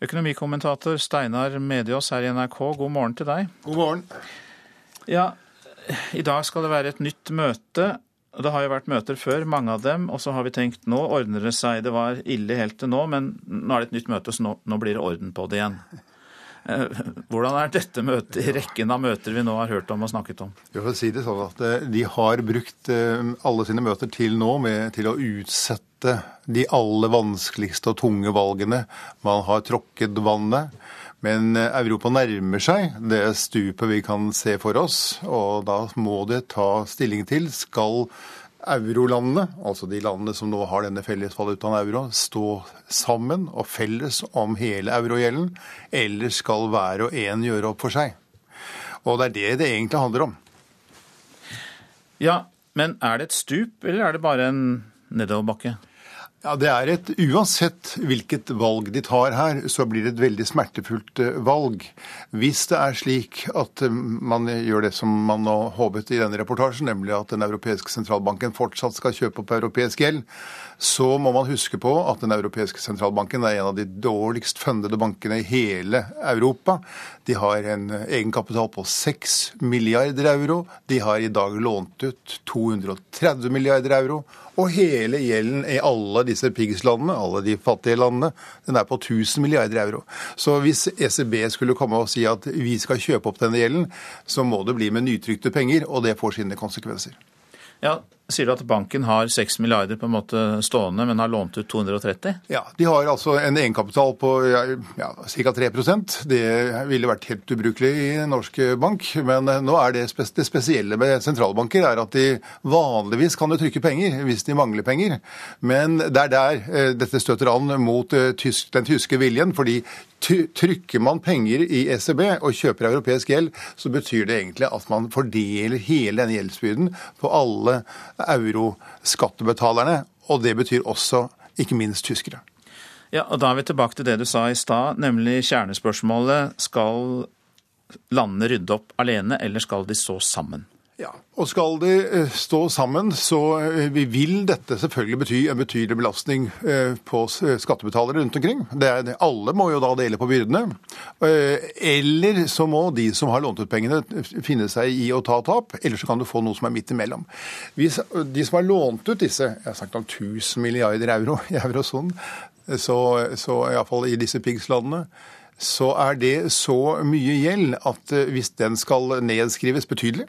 Økonomikommentator Steinar Mediås her i NRK, god morgen til deg. God morgen. Ja, i dag skal det være et nytt møte. Det har jo vært møter før, mange av dem, og så har vi tenkt nå ordner det seg. Det var ille helt til nå, men nå er det et nytt møte, så nå, nå blir det orden på det igjen. Eh, hvordan er dette møtet i rekken av møter vi nå har hørt om og snakket om? Jeg får si det sånn at eh, De har brukt eh, alle sine møter til nå med, til å utsette de aller vanskeligste og tunge valgene. Man har tråkket vannet. Men Europa nærmer seg det stupet vi kan se for oss, og da må det ta stilling til. Skal eurolandene, altså de landene som nå har denne fellesvalutaen euro, stå sammen og felles om hele eurogjelden, eller skal hver og en gjøre opp for seg? Og det er det det egentlig handler om. Ja, men er det et stup, eller er det bare en nedoverbakke? Ja, det er et, Uansett hvilket valg de tar her, så blir det et veldig smertefullt eh, valg. Hvis det er slik at eh, man gjør det som man nå håpet i denne reportasjen, nemlig at Den europeiske sentralbanken fortsatt skal kjøpe opp europeisk gjeld, så må man huske på at Den europeiske sentralbanken er en av de dårligst fundede bankene i hele Europa. De har en egenkapital på 6 milliarder euro. De har i dag lånt ut 230 milliarder euro. Og hele gjelden i alle disse pigslandene, alle de fattige landene, den er på 1000 milliarder euro. Så hvis ECB skulle komme og si at vi skal kjøpe opp denne gjelden, så må det bli med nytrykte penger, og det får sine konsekvenser. Ja, Sier du at banken har 6 milliarder på en måte stående, men har lånt ut 230? Ja, de har altså en egenkapital på ja, ja, ca. 3% Det ville vært helt ubrukelig i en norsk bank. Men nå er det, spes det spesielle med sentralbanker er at de vanligvis kan trykke penger hvis de mangler penger. Men det er der eh, dette støter an mot eh, tysk, den tyske viljen. fordi Trykker man penger i ECB og kjøper europeisk gjeld, så betyr det egentlig at man fordeler hele denne gjeldsbyrden på alle euroskattebetalerne. Og det betyr også ikke minst tyskere. Ja, og Da er vi tilbake til det du sa i stad, nemlig kjernespørsmålet. Skal landene rydde opp alene, eller skal de stå sammen? Ja, og Skal de eh, stå sammen, så eh, vil dette selvfølgelig bety en betydelig belastning eh, på skattebetalere rundt omkring. Er, alle må jo da dele på byrdene. Eller så må de som har lånt ut pengene finne seg i å ta tap, eller så kan du få noe som er midt imellom. Hvis de som har lånt ut disse jeg har sagt om 1000 milliarder euro i eurosonen, så, så iallfall i disse pigslandene, så er det så mye gjeld at hvis den skal nedskrives betydelig,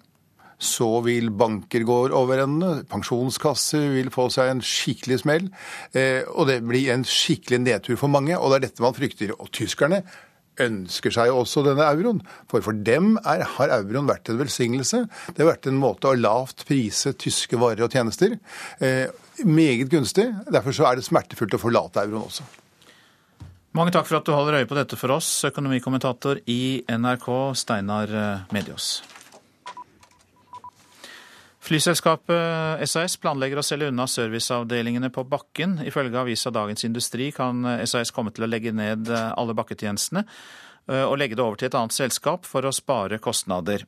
så vil banker gå over ende, pensjonskasser vil få seg en skikkelig smell. Eh, og det blir en skikkelig nedtur for mange, og det er dette man frykter. Og tyskerne ønsker seg også denne euroen. For for dem er, har euroen vært en velsignelse. Det har vært en måte å lavt prise tyske varer og tjenester. Eh, meget gunstig. Derfor så er det smertefullt å forlate euroen også. Mange takk for at du holder øye på dette for oss, økonomikommentator i NRK, Steinar Medios. Flyselskapet SAS planlegger å selge unna serviceavdelingene på bakken. Ifølge avisa Dagens Industri kan SAS komme til å legge ned alle bakketjenestene eh, og legge det over til et annet selskap for å spare kostnader.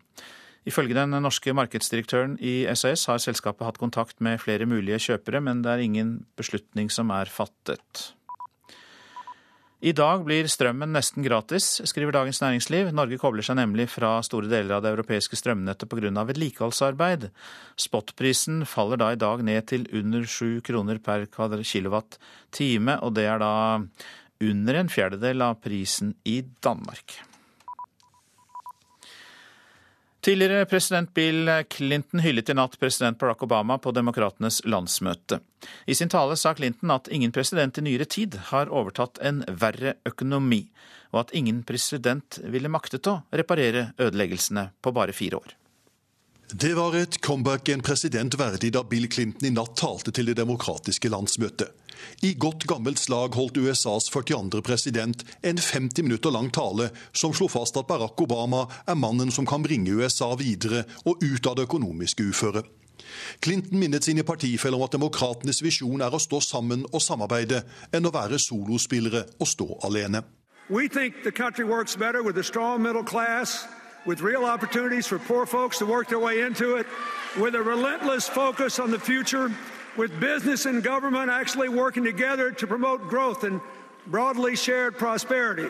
Ifølge den norske markedsdirektøren i SAS har selskapet hatt kontakt med flere mulige kjøpere, men det er ingen beslutning som er fattet. I dag blir strømmen nesten gratis, skriver Dagens Næringsliv. Norge kobler seg nemlig fra store deler av det europeiske strømnettet pga. vedlikeholdsarbeid. Spotprisen faller da i dag ned til under sju kroner per kilowatt-time, og det er da under en fjerdedel av prisen i Danmark. Tidligere president Bill Clinton hyllet i natt president Barack Obama på demokratenes landsmøte. I sin tale sa Clinton at ingen president i nyere tid har overtatt en verre økonomi, og at ingen president ville maktet å reparere ødeleggelsene på bare fire år. Det var et comeback en president verdig da Bill Clinton i natt talte til det demokratiske landsmøtet. I godt gammelt slag holdt USAs 42. president en 50 minutter lang tale som slo fast at Barack Obama er mannen som kan bringe USA videre og ut av det økonomiske uføret. Clinton minnet sine partifeller om at demokratenes visjon er å stå sammen og samarbeide, enn å være solospillere og stå alene. We think the country works better with a strong middle class, with real opportunities for poor folks to work their way into it, with a relentless focus on the future with business and government actually working together to promote growth and broadly shared prosperity.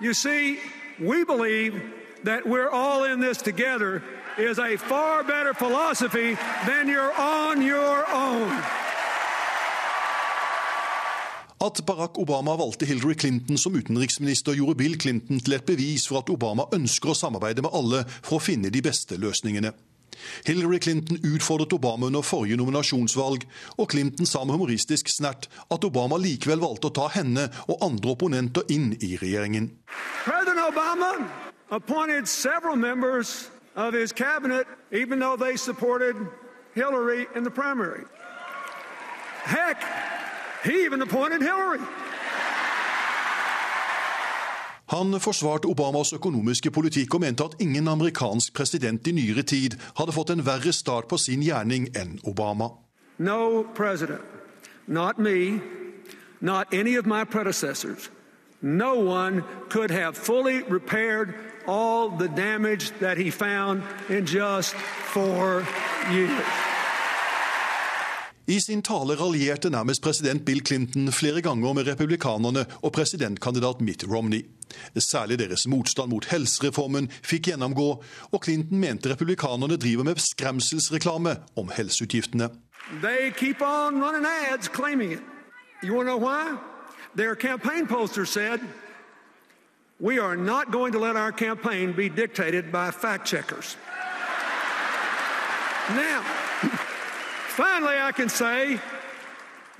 You see, we believe that we're all in this together is a far better philosophy than you're on your own. At Barack Obama valgte Hillary Clinton som utenriksminister, gjorde Bill Clinton til et bevis for at Obama ønsker å samarbeide med alle for å finne de beste løsningene. Hillary Clinton utfordret Obama under forrige nominasjonsvalg, og Clinton sa med humoristisk snert at Obama likevel valgte å ta henne og andre opponenter inn i regjeringen. President Obama appointed several members of his cabinet, even though they supported Hillary in the primary. Heck, he even appointed Hillary. Han forsvarte Obamas økonomiske politikk og mente at ingen amerikansk president i nyere tid hadde fått en verre start på sin gjerning enn Obama. No president, not me, not any of my predecessors, no one could have fully repaired all the damage that he found in just four years. I sin tale raljerte nærmest president Bill Clinton flere ganger med republikanerne og presidentkandidat Mitt Romney. Særlig deres motstand mot helsereformen fikk gjennomgå, og Clinton mente republikanerne driver med skremselsreklame om helseutgiftene. They keep on running ads claiming it. You want to know why? Their campaign poster said, We are not going to let our campaign be dictated by fact checkers. Now, finally, I can say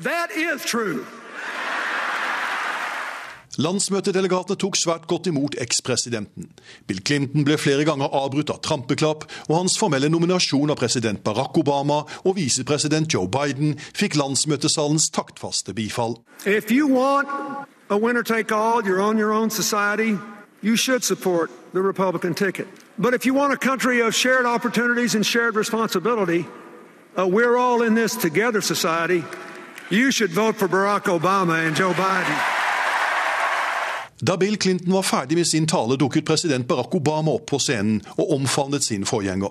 that is true. Landsmøtedelegatene tok svært godt imot ekspresidenten. Bill Clinton ble flere ganger avbrutt av trampeklapp, og hans formelle nominasjon av president Barack Obama og visepresident Joe Biden fikk landsmøtesalens taktfaste bifall. If you want a winner take all, you're on your own society, you should support the Republican ticket. But if you want a country of shared opportunities and shared responsibility, a we're all in this together society, you should vote for Barack Obama and Joe Biden. Da Bill Clinton var ferdig med sin tale, dukket president Barack Obama opp på scenen og omfavnet sin forgjenger.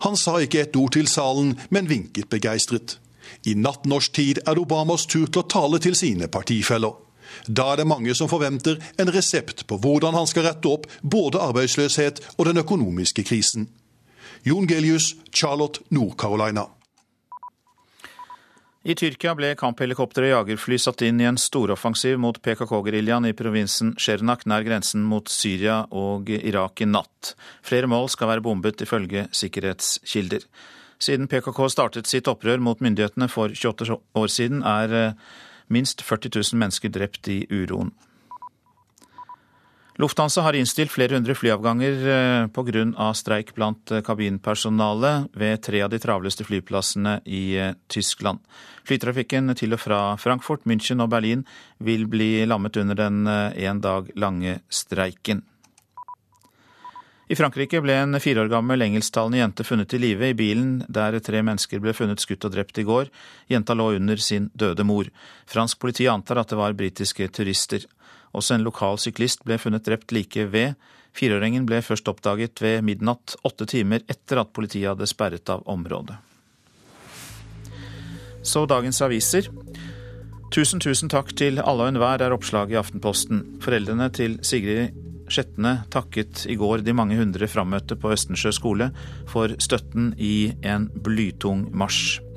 Han sa ikke et ord til salen, men vinket begeistret. I natt norsk tid er det Obamas tur til å tale til sine partifeller. Da er det mange som forventer en resept på hvordan han skal rette opp både arbeidsløshet og den økonomiske krisen. Jon Gelius, Charlotte, Nord-Carolina. I Tyrkia ble kamphelikoptre og jagerfly satt inn i en storoffensiv mot PKK-geriljaen i provinsen Shernak nær grensen mot Syria og Irak i natt. Flere mål skal være bombet, ifølge sikkerhetskilder. Siden PKK startet sitt opprør mot myndighetene for 28 år siden, er eh, minst 40 000 mennesker drept i uroen. Lufthansa har innstilt flere hundre flyavganger eh, pga. streik blant eh, kabinpersonalet ved tre av de travleste flyplassene i eh, Tyskland. Flytrafikken til og fra Frankfurt, München og Berlin vil bli lammet under den en dag lange streiken. I Frankrike ble en fire år gammel engelsktalende jente funnet i live i bilen der tre mennesker ble funnet skutt og drept i går. Jenta lå under sin døde mor. Fransk politi antar at det var britiske turister. Også en lokal syklist ble funnet drept like ved. Fireåringen ble først oppdaget ved midnatt, åtte timer etter at politiet hadde sperret av området. Så dagens aviser. Tusen, tusen takk til alle og enhver, er oppslaget i Aftenposten. Foreldrene til Sigrid Skjetne takket i går de mange hundre frammøtte på Østensjø skole for støtten i en blytung marsj.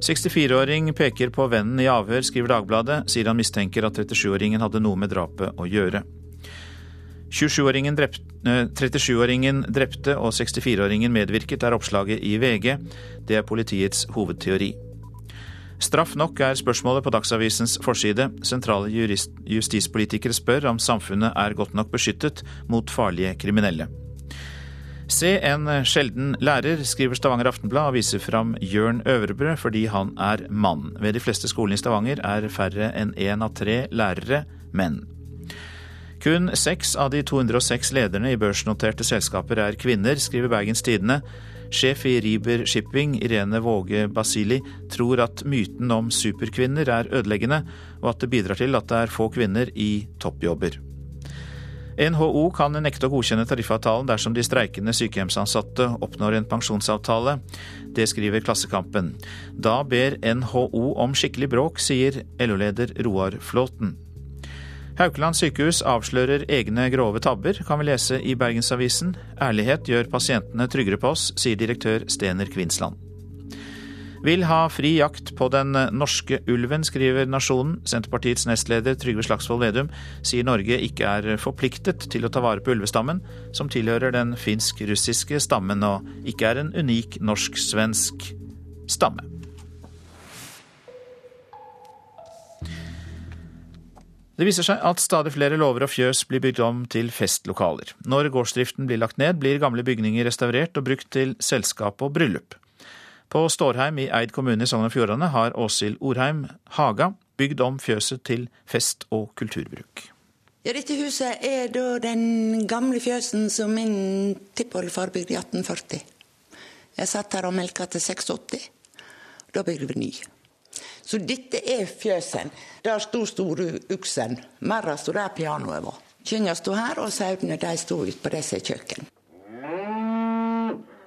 64-åring peker på vennen i avhør, skriver Dagbladet, sier han mistenker at 37-åringen hadde noe med drapet å gjøre. 37-åringen drepte, drepte og 64-åringen medvirket, er oppslaget i VG. Det er politiets hovedteori. Straff nok er spørsmålet på Dagsavisens forside. Sentrale justispolitikere spør om samfunnet er godt nok beskyttet mot farlige kriminelle. Se en sjelden lærer, skriver Stavanger Aftenblad og viser fram Jørn Øvrebrød fordi han er mann. Ved de fleste skolene i Stavanger er færre enn én av tre lærere menn. Kun seks av de 206 lederne i børsnoterte selskaper er kvinner, skriver Bergens Tidende. Sjef i Riber Shipping, Irene Våge Basili, tror at myten om superkvinner er ødeleggende, og at det bidrar til at det er få kvinner i toppjobber. NHO kan nekte å godkjenne tariffavtalen dersom de streikende sykehjemsansatte oppnår en pensjonsavtale. Det skriver Klassekampen. Da ber NHO om skikkelig bråk, sier LO-leder Roar Flåten. Haukeland sykehus avslører egne grove tabber, kan vi lese i Bergensavisen. Ærlighet gjør pasientene tryggere på oss, sier direktør Stener Kvinsland. Vil ha fri jakt på den norske ulven, skriver Nasjonen. Senterpartiets nestleder Trygve Slagsvold Vedum sier Norge ikke er forpliktet til å ta vare på ulvestammen, som tilhører den finsk-russiske stammen og ikke er en unik norsk-svensk stamme. Det viser seg at stadig flere låver og fjøs blir bygd om til festlokaler. Når gårdsdriften blir lagt ned, blir gamle bygninger restaurert og brukt til selskap og bryllup. På Stårheim i Eid kommune i Sogn og Fjordane har Åshild Orheim Haga bygd om fjøset til fest- og kulturbruk. Ja, dette huset er da den gamle fjøsen som min tippoldefar bygde i 1840. Jeg satt her og melka til 86. Da bygde vi ny. Så dette er fjøsen. Der sto store uksen. Merra sto der pianoet var. Kyrne sto her, og sauene de sto ute på disse kjøkken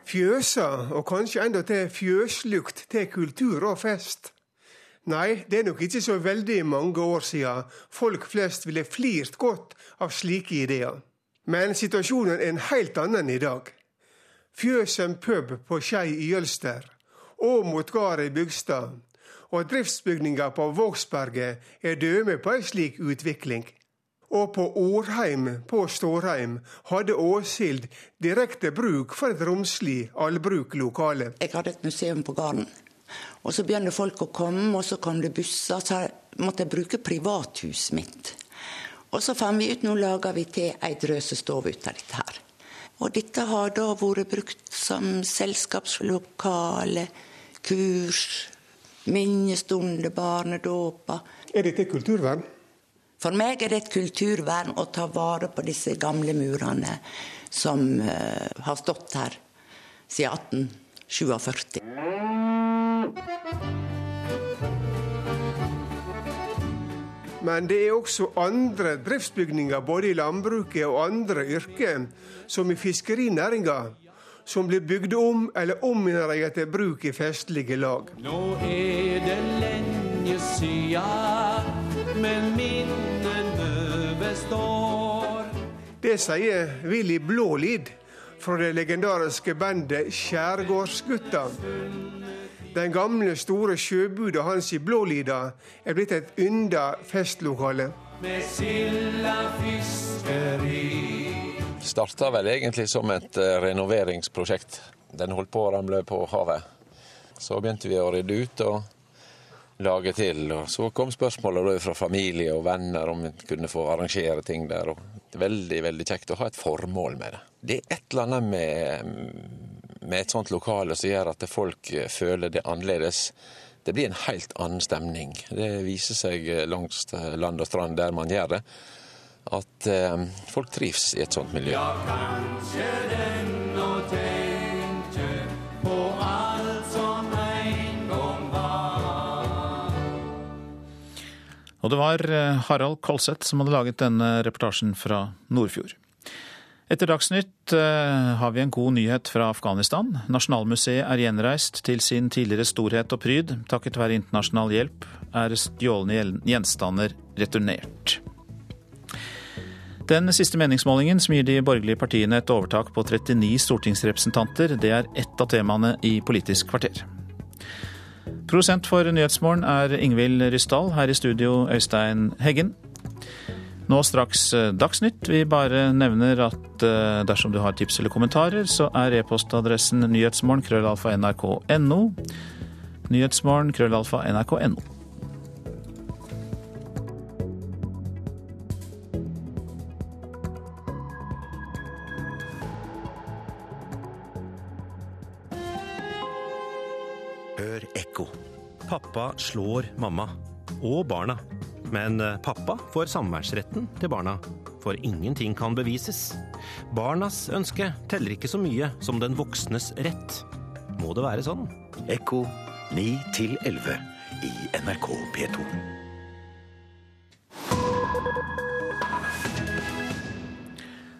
fjøsa, og kanskje endatil fjøslukt til kultur og fest. Nei, det er nok ikke så veldig mange år siden folk flest ville flirt godt av slike ideer. Men situasjonen er en helt annen i dag. Fjøsen pub på Skei i Jølster, Åmot gard i Bygstad og driftsbygninga på Vågsberget er døme på ei slik utvikling. Og på Årheim på Stårheim hadde Åshild direkte bruk for et romslig allbruklokale. Jeg hadde et museum på gården. Og så begynte folk å komme, og så kom det busser. Så måtte jeg bruke privathuset mitt. Og så fant vi ut nå lager vi til ei drøsestove ut av dette her. Og dette har da vært brukt som selskapslokale, kurs, minnestunder, barnedåper. Er dette kulturvern? For meg er det et kulturvern å ta vare på disse gamle murene som uh, har stått her siden 1847. Men det er også andre driftsbygninger både i landbruket og andre yrker, som i fiskerinæringa, som blir bygd om eller ominnreia til bruk i festlige lag. Nå er det lenge sia, men min består. Det sier Willy Blålid fra det legendariske bandet Skjærgårdsgutta. Den gamle, store sjøbuda hans i Blålida er blitt et ynda festlokale. Med silda Starta vel egentlig som et eh, renoveringsprosjekt. Den holdt på å ramle på havet. Så begynte vi å rydde ut. og lage til. Og så kom spørsmålet fra familie og venner om vi kunne få arrangere ting der. Og det veldig veldig kjekt å ha et formål med det. Det er et eller annet med, med et sånt lokale som gjør at folk føler det annerledes. Det blir en helt annen stemning. Det viser seg langs land og strand der man gjør det, at eh, folk trives i et sånt miljø. Ja, kanskje den Og det var eh, Harald Kolseth som hadde laget denne reportasjen fra Nordfjord. Etter Dagsnytt eh, har vi en god nyhet fra Afghanistan. Nasjonalmuseet er gjenreist til sin tidligere storhet og pryd. Takket være internasjonal hjelp er stjålne gjenstander returnert. Den siste meningsmålingen som gir de borgerlige partiene et overtak på 39 stortingsrepresentanter, det er ett av temaene i Politisk kvarter. Prosent for Nyhetsmorgen er Ingvild Ryssdal. Her i studio Øystein Heggen. Nå straks eh, Dagsnytt. Vi bare nevner at eh, dersom du har tips eller kommentarer, så er e-postadressen nyhetsmorgen.krøllalfa.nrk.no. krøllalfa ekko. Pappa slår mamma. Og barna. Men eh, pappa får samværsretten til barna, for ingenting kan bevises. Barnas ønske teller ikke så mye som den voksnes rett. Må det være sånn? Ekko 9 11 i NRK P2.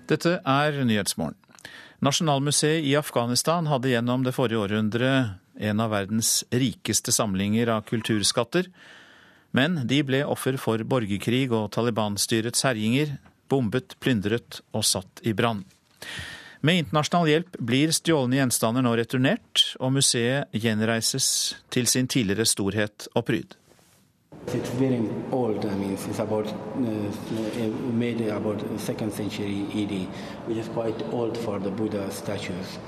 Dette er Nyhetsmorgen. Nasjonalmuseet i Afghanistan hadde gjennom det forrige århundret en av verdens rikeste samlinger av kulturskatter, men de ble offer for borgerkrig og Taliban-styrets herjinger, bombet, plyndret og satt i brann. Med internasjonal hjelp blir stjålne gjenstander nå returnert, og museet gjenreises til sin tidligere storhet og pryd. It's very old. I mean, it's about uh, made about second century ED, for the Buddha statues.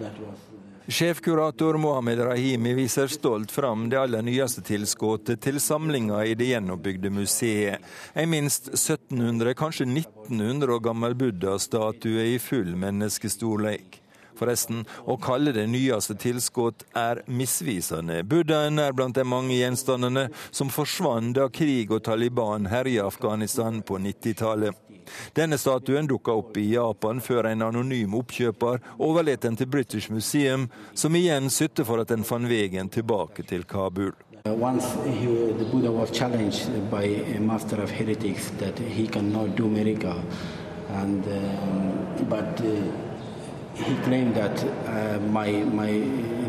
That was Sjefkurator Mohammed Rahimi viser stolt fram det aller nyeste tilskuddet til samlinga i det gjenoppbygde museet. En minst 1700, kanskje 1900 år gammel buddha-statue i full menneskestorleik. Forresten, å kalle det nyeste tilskudd er misvisende. Buddhaen er blant de mange gjenstandene som forsvant da krig og Taliban herja Afghanistan på 90-tallet. Denne statuen dukka opp i Japan før en anonym oppkjøper overlot den til British Museum, som igjen sytte for at den fant veien tilbake til Kabul. Uh, once Buddha was challenged by a master of heretics that he cannot do miracle, and um, but uh, he claimed that uh, my my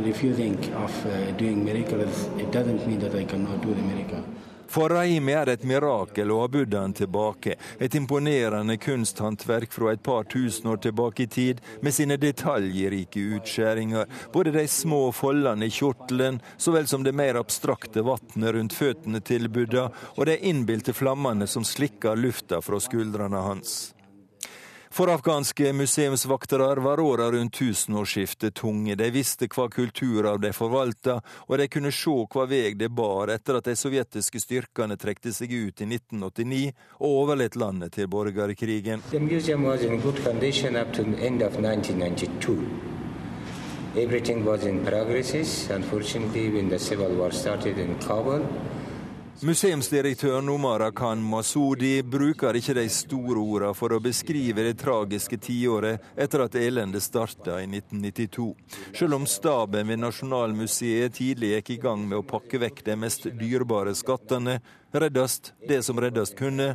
refusing of uh, doing miracles it doesn't mean that I cannot do the miracle. For Raimi er et mirakel å ha buddhaen tilbake. Et imponerende kunsthåndverk fra et par tusen år tilbake i tid, med sine detaljrike utskjæringer. Både de små foldene i kjortelen, så vel som det mer abstrakte vannet rundt føttene til buddha, og de innbilte flammene som slikker lufta fra skuldrene hans. For afghanske museumsvaktere var åra rundt tusenårsskiftet tunge. De visste hva kulturarv de forvalta, og de kunne se hva vei det bar etter at de sovjetiske styrkene trekte seg ut i 1989 og overlot landet til borgerkrigen. Everything was in progress. Unfortunately, when the civil war started in Kabul, Museumsdirektøren Omar Khan Masudi bruker ikke de store ordene for å beskrive det tragiske tiåret etter at elendet starta i 1992. Selv om staben ved Nasjonalmuseet tidlig gikk i gang med å pakke vekk de mest dyrebare skattene, reddast det som reddast kunne,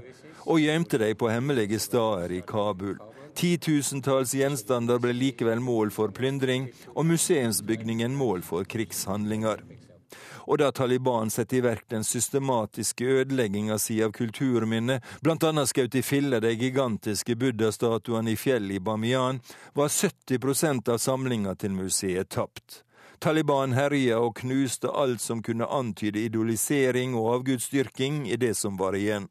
og gjemte de på hemmelige steder i Kabul. Titusentalls gjenstander ble likevel mål for plyndring, og museumsbygningen mål for krigshandlinger og da Taliban setter i verk den systematiske ødelegginga si av kulturminnet, blant annet skjøt i filler de gigantiske buddha-statuene i fjellet i Bamiyan, var 70% av samlinga til museet tapt. Taliban herja og knuste alt som kunne antyde idolisering og avgudsdyrking i det som var igjen.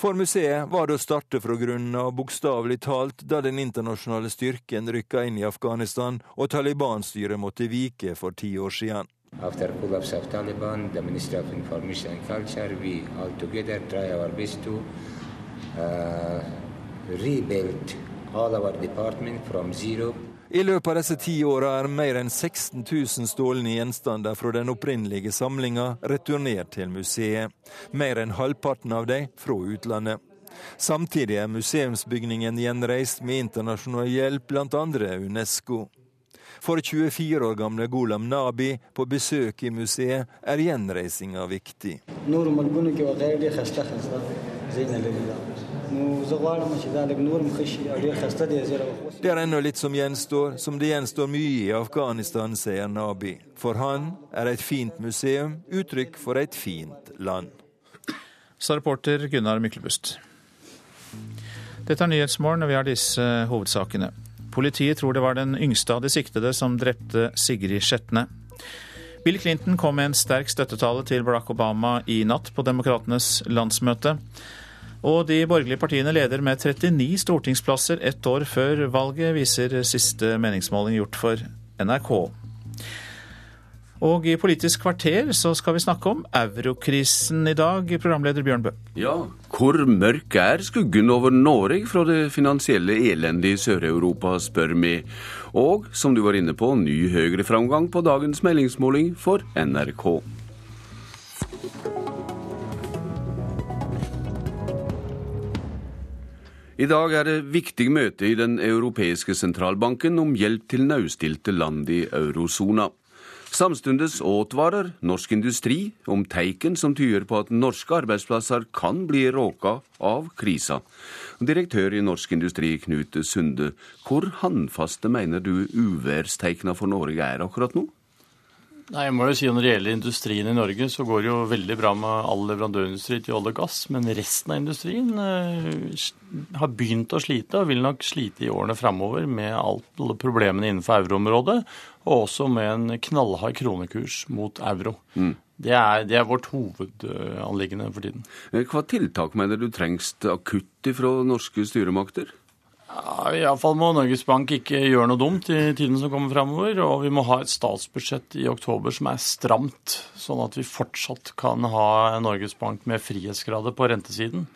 For museet var det å starte fra grunnen av, bokstavelig talt, da den internasjonale styrken rykka inn i Afghanistan og Taliban-styret måtte vike for ti år siden. After collapse of Taliban, the Ministry of Information and Culture, we all together try our best to uh, rebuild all our department from zero. I løpet av disse ti åra er mer enn 16 000 stålne gjenstander fra den opprinnelige samlinga returnert til museet. Mer enn halvparten av dem fra utlandet. Samtidig er museumsbygningen gjenreist med internasjonal hjelp, bl.a. UNESCO. For 24 år gamle Golam Nabi på besøk i museet er gjenreisinga viktig. Det er ennå litt som gjenstår, som det gjenstår mye i Afghanistan, sier Nabi. For han er et fint museum uttrykk for et fint land. Sa reporter Gunnar Myklebust. Dette er Nyhetsmorgen, og vi har disse hovedsakene. Politiet tror det var den yngste av de siktede som drepte Sigrid Skjetne. Bill Clinton kom med en sterk støttetale til Barack Obama i natt på Demokratenes landsmøte. Og de borgerlige partiene leder med 39 stortingsplasser ett år før valget, viser siste meningsmåling gjort for NRK. Og i Politisk kvarter så skal vi snakke om eurokrisen i dag, programleder Bjørn Bø. Ja, hvor mørk er skuggen over Norge fra det finansielle elendet i Sør-Europa, spør vi. Og som du var inne på, ny høyreframgang på dagens meldingsmåling for NRK. I dag er det viktig møte i Den europeiske sentralbanken om hjelp til nødstilte land i eurosona. Samtidig advarer norsk industri om tegn som tyder på at norske arbeidsplasser kan bli råka av krisa. Direktør i Norsk Industri, Knut Sunde, hvor håndfaste mener du uværsteikna for Norge er akkurat nå? Nei, jeg må jo si Når det gjelder industrien i Norge, så går det jo veldig bra med all leverandørindustri til olje og gass. Men resten av industrien eh, har begynt å slite, og vil nok slite i årene framover med alle problemene innenfor euroområdet, og også med en knallhard kronekurs mot euro. Mm. Det, er, det er, vårt hovedanliggende for tiden. Eh, hva tiltak mener du trengs akutt ifra norske styremakter? Ja, Iallfall må Norges Bank ikke gjøre noe dumt i tiden som kommer framover. Og vi må ha et statsbudsjett i oktober som er stramt, sånn at vi fortsatt kan ha Norges Bank med frihetsgrader på rentesiden.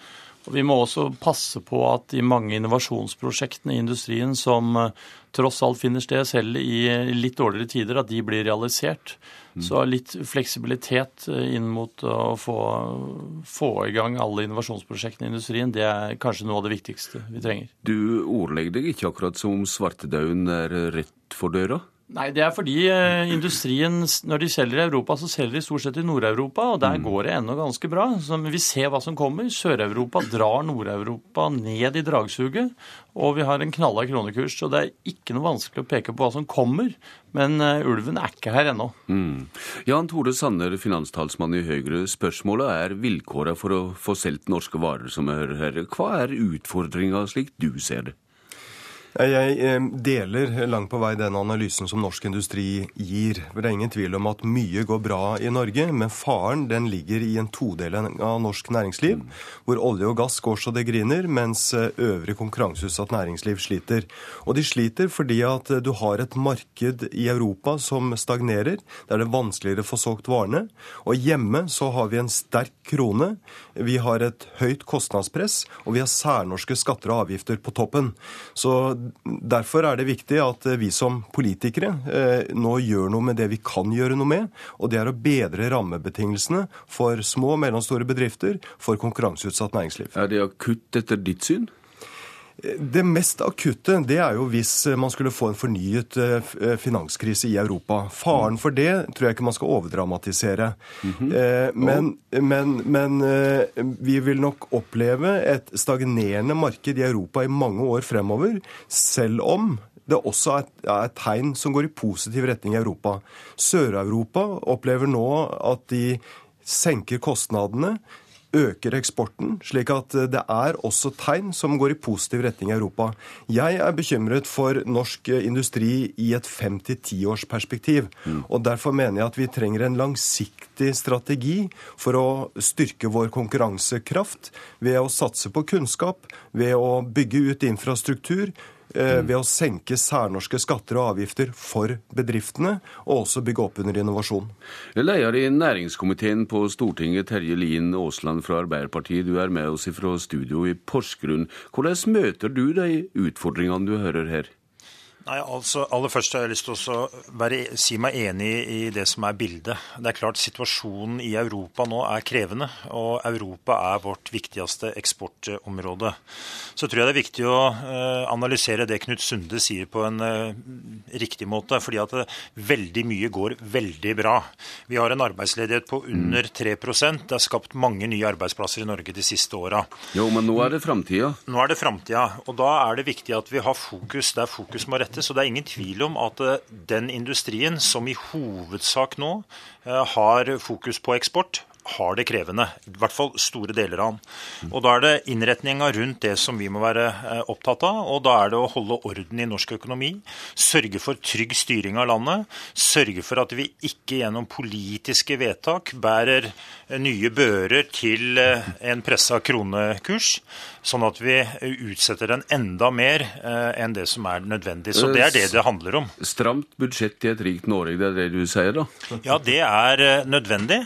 Og Vi må også passe på at de mange innovasjonsprosjektene i industrien som eh, tross alt finner sted selv i litt dårligere tider, at de blir realisert. Så litt fleksibilitet eh, inn mot å få, få, i gang alle innovasjonsprosjektene i industrien, det er kanskje noe av det viktigste vi trenger. Du ordlegger deg ikke akkurat som om svartedauden er rett for døra? Nei, det er fordi eh, industrien, når de selger i Europa, så selger de stort sett i Nord-Europa, og der mm. går det ennå ganske bra. Så vi ser hva som kommer. Sør-Europa drar Nord-Europa ned i dragsuget, og vi har en knalla kronekurs. Så det er ikke noe vanskelig å peke på hva som kommer, men uh, ulven er ikke her ennå. Mm. Jan Tore Sanner, finanstalsmann i Høyre. Spørsmålet er vilkåra for å få solgt norske varer, som jeg hører her. Hva er utfordringa slik du ser det? Jeg eh, deler langt på vei den analysen som norsk industri gir. For Det er ingen tvil om at mye går bra i Norge, men faren den ligger i en todeling av norsk næringsliv, hvor olje og gass går så det griner, mens eh, øvrig konkurranseutsatt næringsliv sliter. Og de sliter fordi at eh, du har et marked i Europa som stagnerer. der Det er vanskeligere å få solgt varene. Og hjemme så har vi en sterk krone, vi har et høyt kostnadspress, og vi har særnorske skatter og avgifter på toppen. Så Derfor er det viktig at vi som politikere eh, nå gjør noe med det vi kan gjøre noe med, og det er å bedre rammebetingelsene for små og mellomstore bedrifter, for konkurranseutsatt næringsliv. Er det akutt etter ditt syn? Det mest akutte det er jo hvis man skulle få en fornyet eh, finanskrise i Europa. Faren for det tror jeg ikke man skal overdramatisere. Mm -hmm. men, men, men, eh, vi vil nok oppleve et stagnerende marked i Europa i mange år fremover, selv om det også er et tegn som går i positiv retning i Europa. Sør-Europa opplever nå at de senker kostnadene øker eksporten, slik at det er også tegn som går i positiv retning i Europa. Jeg er bekymret for norsk industri i et fem til tiårsperspektiv. Mm. Og derfor mener jeg at vi trenger en langsiktig strategi for å styrke vår konkurransekraft ved å satse på kunnskap, ved å bygge ut infrastruktur, Eh, ved å senke særnorske skatter og avgifter for bedriftene, og også bygge opp under innovasjon. Leder i næringskomiteen på Stortinget, Terje Lien Aasland fra Arbeiderpartiet, du er med oss fra studio i Porsgrunn. Hvordan møter du de utfordringene du hører her? Nei, altså Aller først har jeg lyst til å være, si meg enig i det som er bildet. Det er klart Situasjonen i Europa nå er krevende, og Europa er vårt viktigste eksportområde. Så tror jeg det er viktig å uh, analysere det Knut Sunde sier på en uh, riktig måte. fordi at veldig mye går veldig bra. Vi har en arbeidsledighet på under 3 Det er skapt mange nye arbeidsplasser i Norge de siste åra. Jo, men nå er det framtida? Nå er det framtida. Og da er det viktig at vi har fokus der fokus må rettes dette. Så det er ingen tvil om at eh, den industrien som i hovedsak nå eh, har fokus på eksport, har det krevende. I hvert fall store deler av den. Og Da er det innretninga rundt det som vi må være eh, opptatt av. og Da er det å holde orden i norsk økonomi, sørge for trygg styring av landet, sørge for at vi ikke gjennom politiske vedtak bærer nye bører til eh, en pressa kronekurs, sånn at vi utsetter den enda mer eh, enn det som er nødvendig. Så Det er det det handler om. Stramt budsjett i et rikt Norge, det er det du sier da? Ja, det er nødvendig.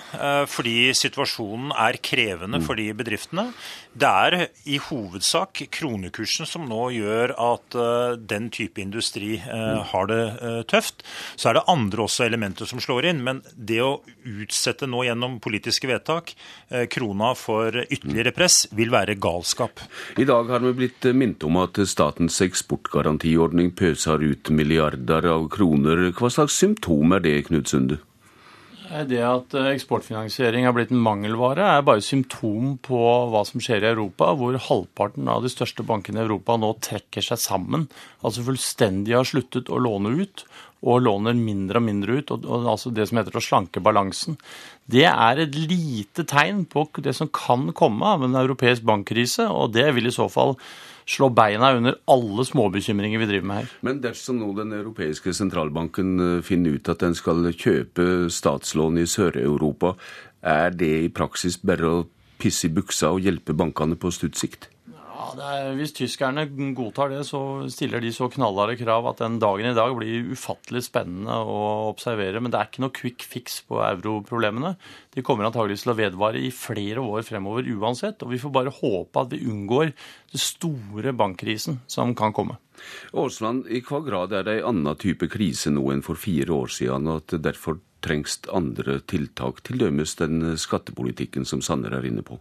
Fordi situasjonen er krevende for de bedriftene. Det er i hovedsak kronekursen som nå gjør at uh, den type industri uh, har det uh, tøft. Så er det andre også elementer som slår inn. Men det å utsette nå gjennom politiske vedtak krona for ytterligere press, vil være galskap. I dag har vi blitt minnet om at statens eksportgarantiordning pøser ut milliarder av kroner. Hva slags symptom er det, Knut Sunde? Det at eh, eksportfinansiering har blitt en mangelvare, er bare symptom på hva som skjer i Europa, hvor halvparten av de største bankene i Europa nå trekker seg sammen. Altså fullstendig har sluttet å låne ut, og låner mindre og mindre ut. Og, og altså det som heter å slanke balansen. Det er et lite tegn på det som kan komme av en europeisk bankkrise, og det vil i så fall slå beina under alle småbekymringer vi driver med her. Men dersom nå den europeiske sentralbanken eh, finner ut at den skal kjøpe statslån i Sør-Europa, er det i praksis bare å pisse i buksa og hjelpe bankene på stutt sikt? Er, Hvis tyskerne godtar det, så stiller de så knallharde krav at den dagen i dag blir ufattelig spennende å observere. Men det er ikke noe quick fix på europroblemene. De kommer antageligvis til å vedvare i flere år fremover uansett. Og vi får bare håpe at vi unngår den store bankkrisen som kan komme. Aasland, i hva grad er det en annen type krise nå enn for fire år siden, og at det derfor trengs andre tiltak, t.d. den skattepolitikken som Sanner er inne på?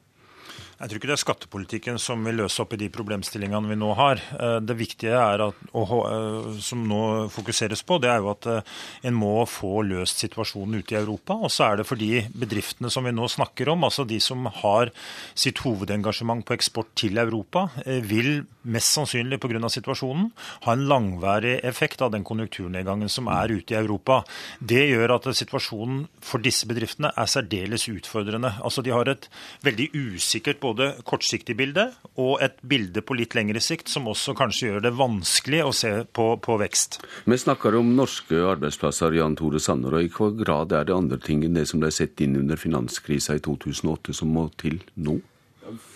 Jeg tror ikke det er skattepolitikken som vil løse opp i de problemstillingene vi nå har. Eh, det viktige at, eh, som nå fokuseres på, det er jo at eh, en må få løst situasjonen ute i Europa. Og så er det for de bedriftene som vi nå snakker om, altså de som har sitt hovedengasjement på eksport til Europa, vil mest sannsynlig pga. situasjonen ha en langværig effekt av den konjunkturnedgangen som er ute i Europa. Det gjør at situasjonen for disse bedriftene er særdeles utfordrende. Altså De har et veldig usikkert både kortsiktig bilde og et bilde på litt lengre sikt som også kanskje gjør det vanskelig å se på, på vekst. Vi snakker om norske arbeidsplasser, Jan Tore Sanner. og I hva grad er det andre ting enn det som ble sett inn under finanskrisa i 2008 som må til nå?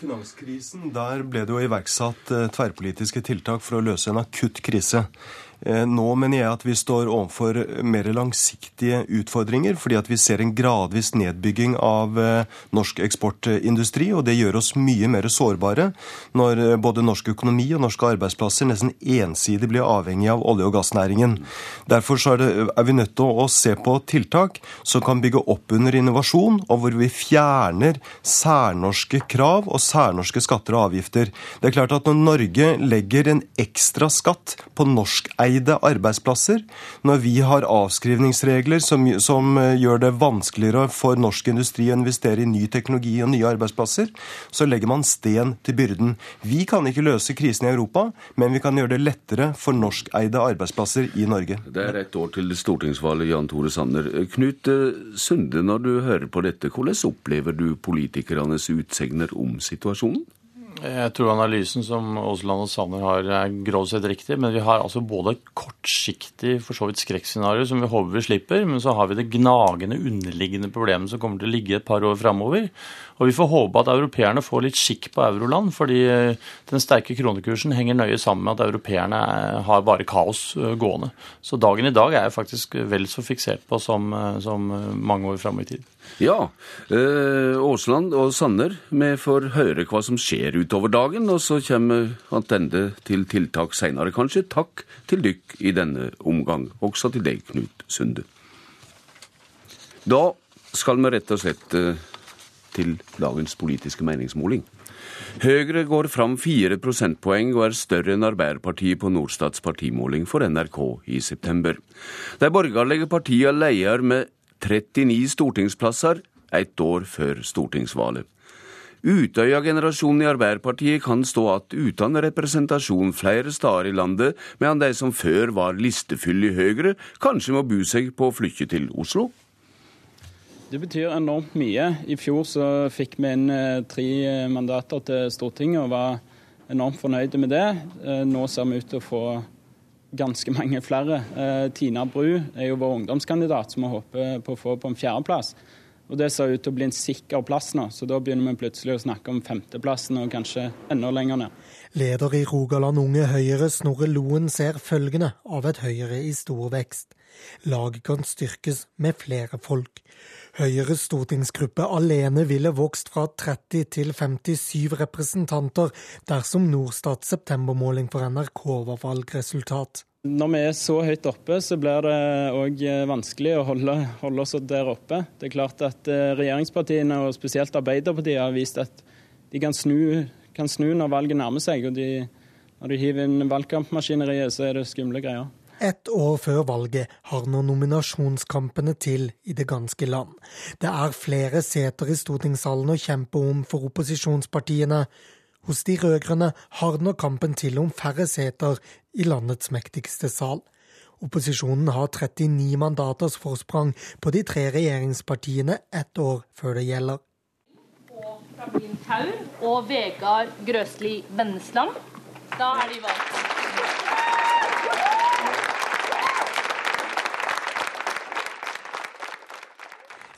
Finanskrisen, der ble det jo iverksatt eh, tverrpolitiske tiltak for å løse en akutt krise. Eh, nå mener jeg at vi står overfor mer langsiktige utfordringer, fordi at vi ser en gradvis nedbygging av eh, norsk eksportindustri, og det gjør oss mye mer sårbare når eh, både norsk økonomi og norske arbeidsplasser nesten ensidig blir avhengig av olje- og gassnæringen. Derfor er, det, er, vi nødt til å se på tiltak som kan bygge opp under innovasjon, og hvor vi fjerner særnorske krav og særnorske skatter og avgifter. Det er klart at når Norge legger en ekstra skatt på norsk privateide arbeidsplasser, når vi har avskrivningsregler som, som, eh, gjør det vanskeligere for norsk industri å investere i ny teknologi og nye arbeidsplasser, så legger man sten til byrden. Vi kan ikke løse krisen i Europa, men vi kan gjøre det lettere for norskeide arbeidsplasser i Norge. Det er ett år til stortingsvalget, Jan Tore Sanner. Knut eh, Sunde, når du hører på dette, hvordan opplever du politikernes utsegner om situasjonen? Jeg tror analysen som Aasland og Sanner har er grovt sett riktig. Men vi har altså både et kortsiktig for så vidt skrekkscenario som vi håper vi slipper, men så har vi det gnagende underliggende problemet som kommer til å ligge et par år framover. Og vi får håpe at europeerne får litt skikk på euroland, fordi eh, den sterke kronekursen henger nøye sammen med at europeerne eh, har bare kaos eh, gående. Så dagen i dag er jeg faktisk vel så fiksert på som, som mange år fram i tid. Ja. Aasland og Sanner, vi får høre hva som skjer utover dagen, og så kommer vi til tiltak seinere, kanskje. Takk til dykk i denne omgang, også til deg, Knut Sunde. Da skal vi rett og slett til dagens politiske meningsmåling. Høyre går fram fire prosentpoeng og er større enn Arbeiderpartiet på Norstats partimåling for NRK i september. De borgerlige partiene leder med 39 stortingsplasser ett år før stortingsvalget. Utøya-generasjonen i Arbeiderpartiet kan stå igjen uten representasjon flere steder i landet, medan de som før var listefulle i Høyre, kanskje må bo seg på å flytte til Oslo. Det betyr enormt mye. I fjor så fikk vi inn eh, tre mandater til Stortinget og var enormt fornøyde med det. Eh, nå ser vi ut til å få ganske mange flere. Eh, Tina Bru er jo vår ungdomskandidat, som vi håper på å få på en fjerdeplass. Og Det ser ut til å bli en sikker plass nå, så da begynner vi plutselig å snakke om femteplassen og kanskje enda lenger ned. Leder i Rogaland Unge Høyre, Snorre Loen, ser følgende av et Høyre i stor vekst. Laget kan styrkes med flere folk. Høyres stortingsgruppe alene ville vokst fra 30 til 57 representanter dersom Norstats septembermåling for NRK var valgresultat. Når vi er så høyt oppe, så blir det òg vanskelig å holde, holde, oss der oppe. Det er klart at eh, regjeringspartiene, og spesielt Arbeiderpartiet, har vist at de kan snu, kan snu når valget nærmer seg. og de, Når de hiver inn valgkampmaskineriet, så er det skumle greier. Ett år før valget har nå nominasjonskampene til i det ganske land. Det er flere seter i stortingssalen å kjempe om for opposisjonspartiene. Hos de rød-grønne hardner kampen til om færre seter i landets mektigste sal. Opposisjonen har 39 mandaters forsprang på de tre regjeringspartiene ett år før det gjelder. Karin Taur og Vegard Grøsli Vennesland. Da er de valgt.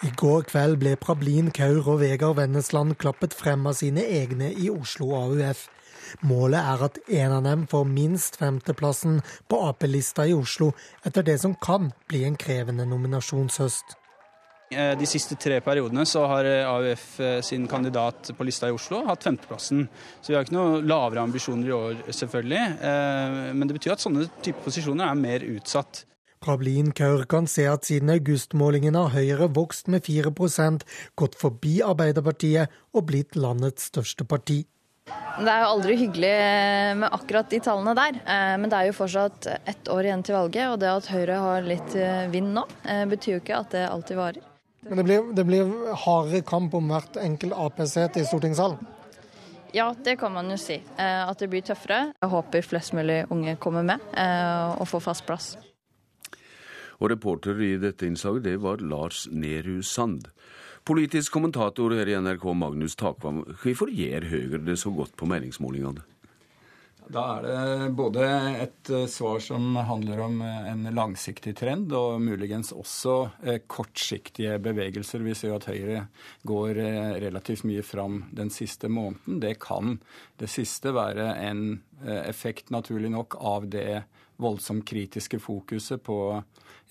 I går kveld ble Prablin Kaur og Vegard Vennesland klappet frem av sine egne i Oslo AUF. Målet er at en av dem får minst femteplassen på Ap-lista i Oslo, etter det som kan bli en krevende nominasjonshøst. Eh, de siste tre periodene så har eh, AUF eh, sin kandidat på lista i Oslo hatt femteplassen. Så vi har ikke noe lavere ambisjoner i år, selvfølgelig. Men det betyr at sånne type posisjoner er mer utsatt. Prablin Kaur kan se at siden augustmålingen har Høyre vokst med 4% gått forbi Arbeiderpartiet og blitt landets største parti. Det er jo aldri hyggelig med akkurat de tallene der, eh, men det er jo fortsatt ett år igjen til valget. Og det at Høyre har litt eh, vind nå, eh, betyr jo ikke at det alltid varer. Men det blir, det blir hardere kamp om hvert enkelt Ap-sete i stortingssalen? Ja, det kan man jo si. At det blir tøffere. Jeg håper flest mulig unge kommer med og får fast plass. Og reporter i dette innslaget, det var Lars Nehru Sand. Politisk kommentator her i NRK, Magnus Takvam. Hvorfor gjør Høyre det så godt på meningsmålingene? Da er det både et eh, svar som handler om eh, en langsiktig trend, og muligens også eh, kortsiktige bevegelser. Vi ser jo at Høyre går relativt mye fram den siste måneden. Det kan det siste være en effekt, naturlig nok, av det voldsomt kritiske fokuset på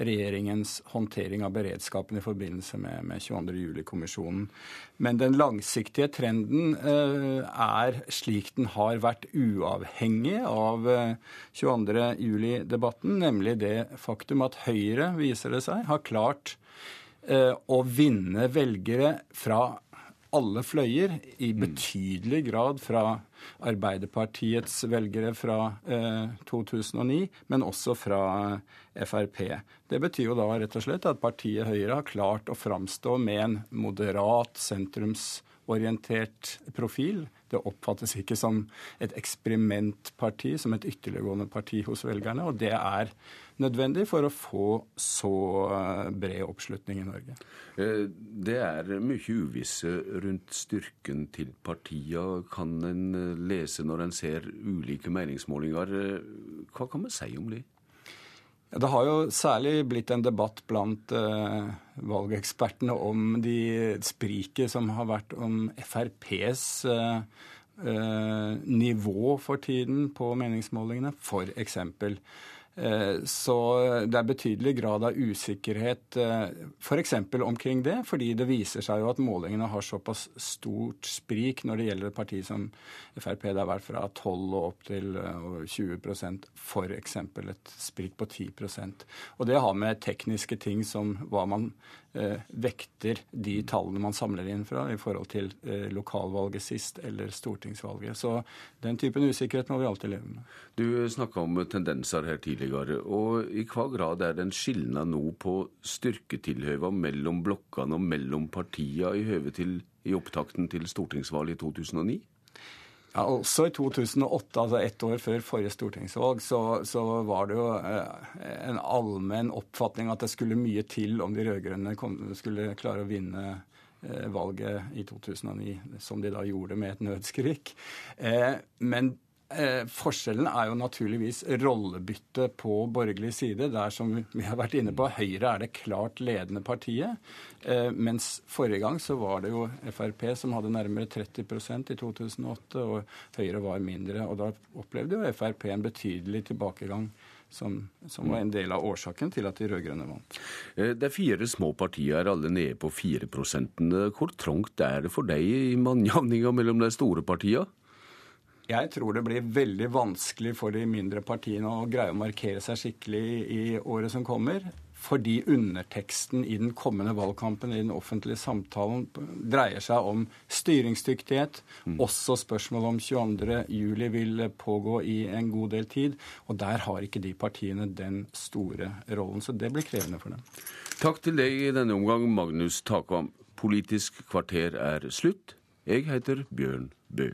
regjeringens håndtering av beredskapen i forbindelse med, med 22.07-kommisjonen. Men den langsiktige trenden eh, er slik den har vært uavhengig av eh, 22.07-debatten, nemlig det faktum at Høyre, viser det seg, har klart eh, å vinne velgere fra alle fløyer, i mm. betydelig grad fra Arbeiderpartiets velgere fra eh, 2009, men også fra eh, Frp. Det betyr jo da rett og slett at partiet Høyre har klart å framstå med en moderat sentrumsorientert profil. Det oppfattes ikke som et eksperimentparti, som et ytterliggående parti hos velgerne. Og det er nødvendig for å få så eh, bred oppslutning i Norge. Eh, det er mye uvisse rundt styrken til partiene, kan en eh, lese når en ser ulike meningsmålinger. Hva kan vi si om det? Det har jo særlig blitt en debatt blant uh, valgekspertene om de spriket som har vært om FrPs uh, uh, nivå for tiden på meningsmålingene, f.eks. Eh, så det er betydelig grad av usikkerhet f.eks. For omkring det, fordi det viser seg jo at målingene har såpass stort sprik når det gjelder et parti som Frp. Det har vært fra 12 og opp til 20% f.eks. et sprik på 10% Og det har med tekniske ting som hva man eh, vekter de tallene man samler inn fra i forhold til eh, lokalvalget sist eller stortingsvalget. Så den typen usikkerhet må vi alltid leve med. Du snakka om tendenser her tidligere. og I hva grad er det en skilnad nå på styrketilhøva mellom blokkene og mellom partiene i høve til i opptakten til stortingsvalget i 2009? Ja, Også i 2008, altså ett år før forrige stortingsvalg, så, så var det jo eh, en allmenn oppfatning at det skulle mye til om de rød-grønne skulle klare å vinne eh, valget i 2009, som de da gjorde med et nødskrik. Eh, men Eh, forskjellen er jo naturligvis rollebytte på borgerlig side. Der som vi har vært inne på, Høyre er det klart ledende partiet. Eh, mens forrige gang så var det jo Frp som hadde nærmere 30% i 2008, og Høyre var mindre. Og da opplevde jo Frp en betydelig tilbakegang. Som, som, var en del av årsaken til at de rød-grønne vant. De det er fire små partier, alle nede på 4 Hvor trangt er det for deg i mannjevninga mellom de store partiene? Jeg tror det blir veldig vanskelig for de mindre partiene å greie å markere seg skikkelig i året som kommer. Fordi underteksten i den kommende valgkampen i den offentlige samtalen dreier seg om styringsdyktighet. Mm. Også spørsmålet om 22.07 vil pågå i en god del tid. Og der har ikke de partiene den store rollen. Så det blir krevende for dem. Takk til deg i denne omgang, Magnus Takvam. Politisk kvarter er slutt. Jeg heter Bjørn Bø.